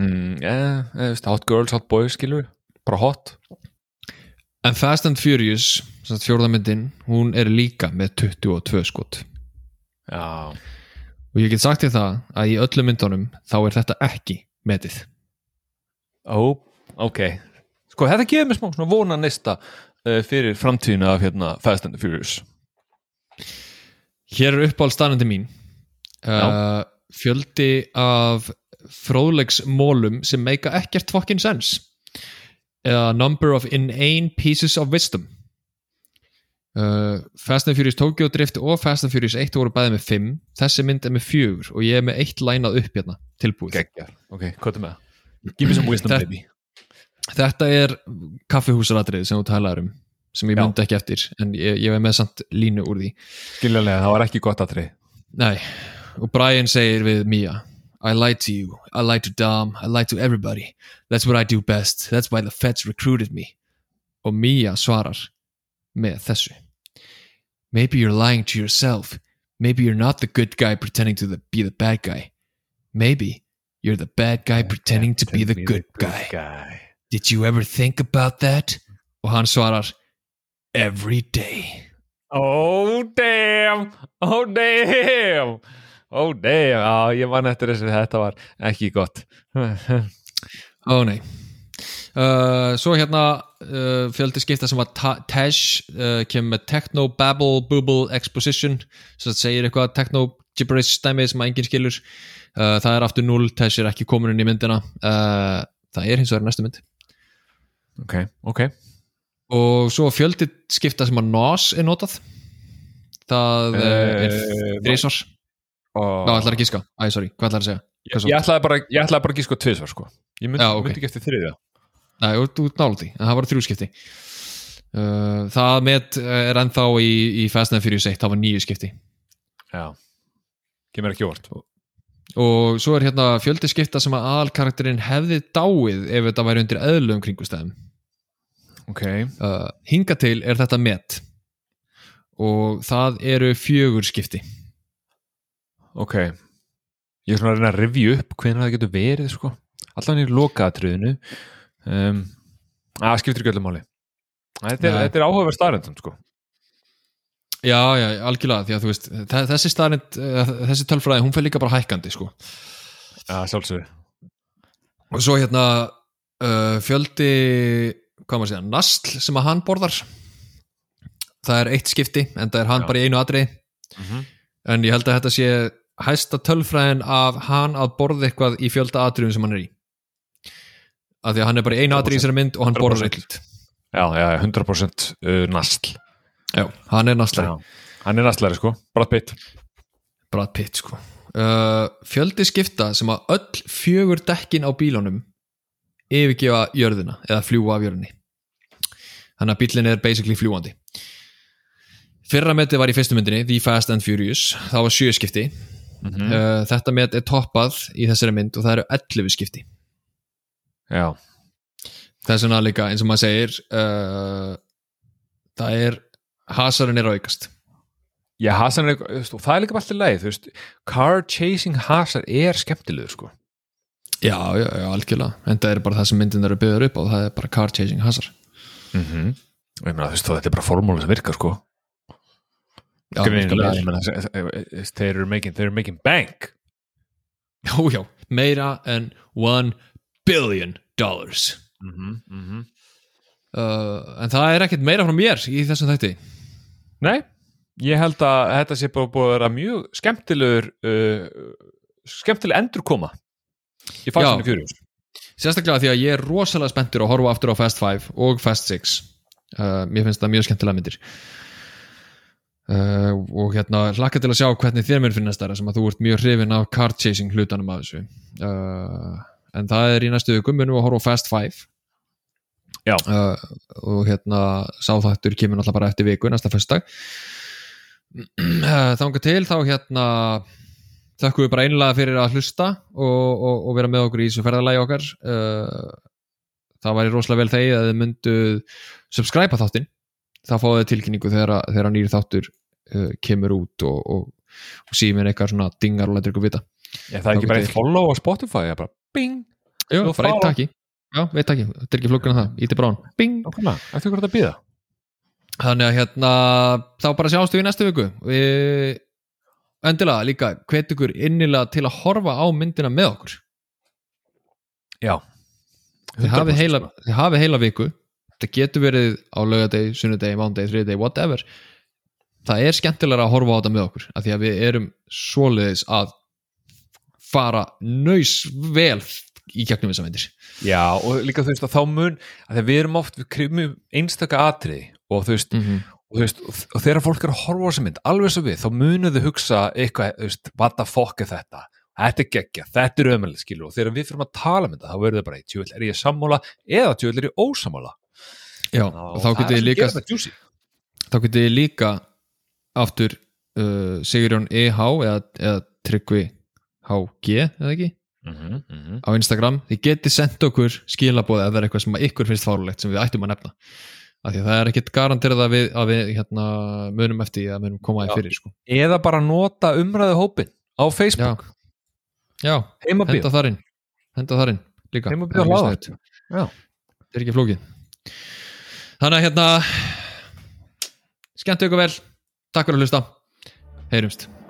Mm, yeah, Hot girls, hot boys, skilur bara hot en Fast and Furious fjórðamyndin, hún er líka með 22 skot. Já, og ég get sagt þér það að í öllum myndunum þá er þetta ekki metið. Ó, ok. Sko, þetta gefur mér smá svona vona nesta uh, fyrir framtíðina af hérna Fast and Furious. Hér er uppáhald staðnandi mín uh, fjöldi af fróðlegsmólum sem meika ekkert fucking sense eða number of inane pieces of wisdom. Uh, Fast and Furious Tokyo Drift og Fast and Furious 1 voru bæðið með 5 þessi mynd er með 4 og ég er með eitt lænað upp hérna tilbúið. Gekkjar, ok, hvað er með? Það? Give me some wisdom, Þetta- baby. Þetta er kaffihúsaratrið sem þú talaður um sem ég myndi ekki eftir en ég, ég er með samt línu úr því. Skiljanlega, það var ekki gott aðtrið Nei, og Brian segir við Mia I lied to you, I lied to Dom, I lied to everybody. That's what I do best, that's why the feds recruited me. Og Mia svarar með þessu Maybe you're lying to yourself. Maybe you're not the good guy pretending to the, be the bad guy. Maybe you're the bad guy pretending to be the good guy. guy. Did you ever think about that? Og hann svarar Every day. Oh damn. Oh damn Oh damn Já, ég man eftir þessu, þetta var ekki gott. Ó nei. Uh, Svo hérna uh, fjöldi skipta sem var Tej uh, kemur með Techno Babble Bubble Exposition sem segir eitthvað Techno gibberish stæmi sem að enginn skilur. Uh, það er aftur 0, Tej er ekki komin inn í myndina. Uh, það er hins vegar næstu mynd. Ok, ok. Og svo fjöldi skipta sem að NOS er notað. Það uh, er Eh, þrísvar og... Ná, ætlar að gíska, æ, sorry, hvað ætlar að segja? Ég, ég ætlaði bara, ég ætlaði bara að gíska tvisvar sko. Ég myndi, Já, ok. myndi ekki eftir þriðja. Nei, þú nála því, en það var þrjú skipti. Uh, Það með er ennþá í, í Fast and Furious 1 það var nýju skipti. Já, kemur ekki óvart. Og svo er hérna fjöldi skipta sem að aðalkarakterinn hefði dáið ef þetta væri undir eðlum kringustæðum Ok, uh, Hinga til er þetta met. Og það eru fjögur skipti ok. Ég er svona að reyna að review upp hvernig það getur verið sko. Allan í lokaðatriðinu um, að skiptir ekki öllu máli. Þetta er, er áhugaverð starrendum sko. Já, já, algjörlega, því að þú veist þe- þessi staðnind, þessi tölfræði hún fer líka bara hækkandi, sko. Já, sjálfsögðu. Og svo hérna uh, fjöldi hvað maður segja, nasl sem að hann borðar. Það er eitt skipti en það er hann Já. bara í einu atriði. Mm -hmm. en ég held að þetta sé hæsta tölfræðin af hann að borða eitthvað í fjölda atriðum sem hann er í. Af því að hann er bara í einu atriði í þessari mynd og hann borðar 100%. eitthvað Já, já, 100% uh, nasl. Já, hann er naslari. Hann er naslari sko, Brad Pitt. Brad Pitt sko. Uh, fjöldi skipta sem að öll fjögur dekkin á bílunum yfirgefa jörðina eða fljúa af jörðinni. Þannig að bílinn er basically fljúandi fyrra metið var í fyrstu myndinni The Fast and Furious, það var sjö mm uh, þetta met er toppað í þessari mynd og það eru 11 skipti Já, það er svona líka eins og maður segir uh, það er hasarinn er aukast Já, Hasan er, veist, og það er líka alltaf leið, þú veist, car chasing Hasan er skemmtilegur, sko. já, já, já, algjörlega en það er bara það sem myndin eru byggður upp og það er bara car chasing hasar Mm -hmm. Ég meina, þú veist, þetta er bara formúla sem virkar, sko. já, Greinilega, algjörlega. ég meina, þess- þess- þeir eru making, making bank. já, já, meira en one billion dollars Mm -hmm. Mm -hmm. uh, en það er ekkert meira frá mér í þessum þætti Nei, ég held að þetta sé búið að vera mjög skemmtilegur, uh, skemmtileg endurkoma í fæsinu fjörjus. sérstaklega því að ég er rosalega spenntur að horfa aftur á Fast 5 og Fast 6 uh, mér finnst það mjög skemmtilega myndir uh, og hérna hlakka til að sjá hvernig þér mér finnast það sem að þú ert mjög hrifin af car chasing hlutanum af þessu. Uh, en það er í næstu gumminu að horfa á Fast 5 Já. uh, og hérna sáþættur kemur náttúrulega bara eftir viku næsta föstudag. Þanga til þá hérna þökkum við bara einlega fyrir að hlusta og, og, og vera með okkur í þessu ferðalagi okkar. Það væri rosalega vel þegi að þið myndu subscribe þáttinn þá fáið þið tilkynningu þegar, þegar nýr þáttur uh, kemur út og, og, og síminn eitthvað svona dingar og lætur ykkur vita. Ég, það er ekki bara eitt follow á Spotify, ég bara bing. Jú, Svo bara einn follow. takki. Já, þetta er ekki flókina það. Íti brán, bing. Eftir hvað þetta býða þannig að hérna, þá bara sjáumst við næstu viku. Við endilega líka hvet ykkur innilega til að horfa á myndina með okkur. Já. Þið hafið 100% heila, sko. heila viku þetta getur verið á laugadegi, sunnudegi, mándegi, þriðdegi, whatever. Það er skemmtilega að horfa á þetta með okkur af því að við erum svoleiðis að fara nöys vel í gegnum þessa myndir. Já, og líka þú veist að þá mun að við erum oft, við krifum einstaka atriði og þú veist, mm og, þú veist og, og þegar fólk er að horfa á þessa mynd, alveg svo við þá munu þau hugsa eitthvað, veist, what the fuck er þetta, þetta er geggja þetta er ömurlega, skilur, og þegar við fyrir að tala um þetta þá verður það bara, tjóðl, er ég sammála? Eða tjóðl er ég ósammála Já, og þá getið þið líka þá getið þið líka aftur uh, Sigurjón EH eða, eða Tryggvi HG eða ekki, mm -hmm, mm -hmm. á Instagram. Þið getið sendt okkur skilabóð eða eitthvað sem ykkur finnst fárulegt sem við ættum að nefna. Af því að það er ekkit garanterað að við, að við hérna, munum eftir að munum koma Já. því fyrir sko. eða bara nota umræðu hópin á Facebook, Já, heimabíð henda þar inn. Henda þar inn líka. Það. Já. er ekki flókið þannig að hérna skemmtu ykkur vel. Takk fyrir að hlusta. Heyrumst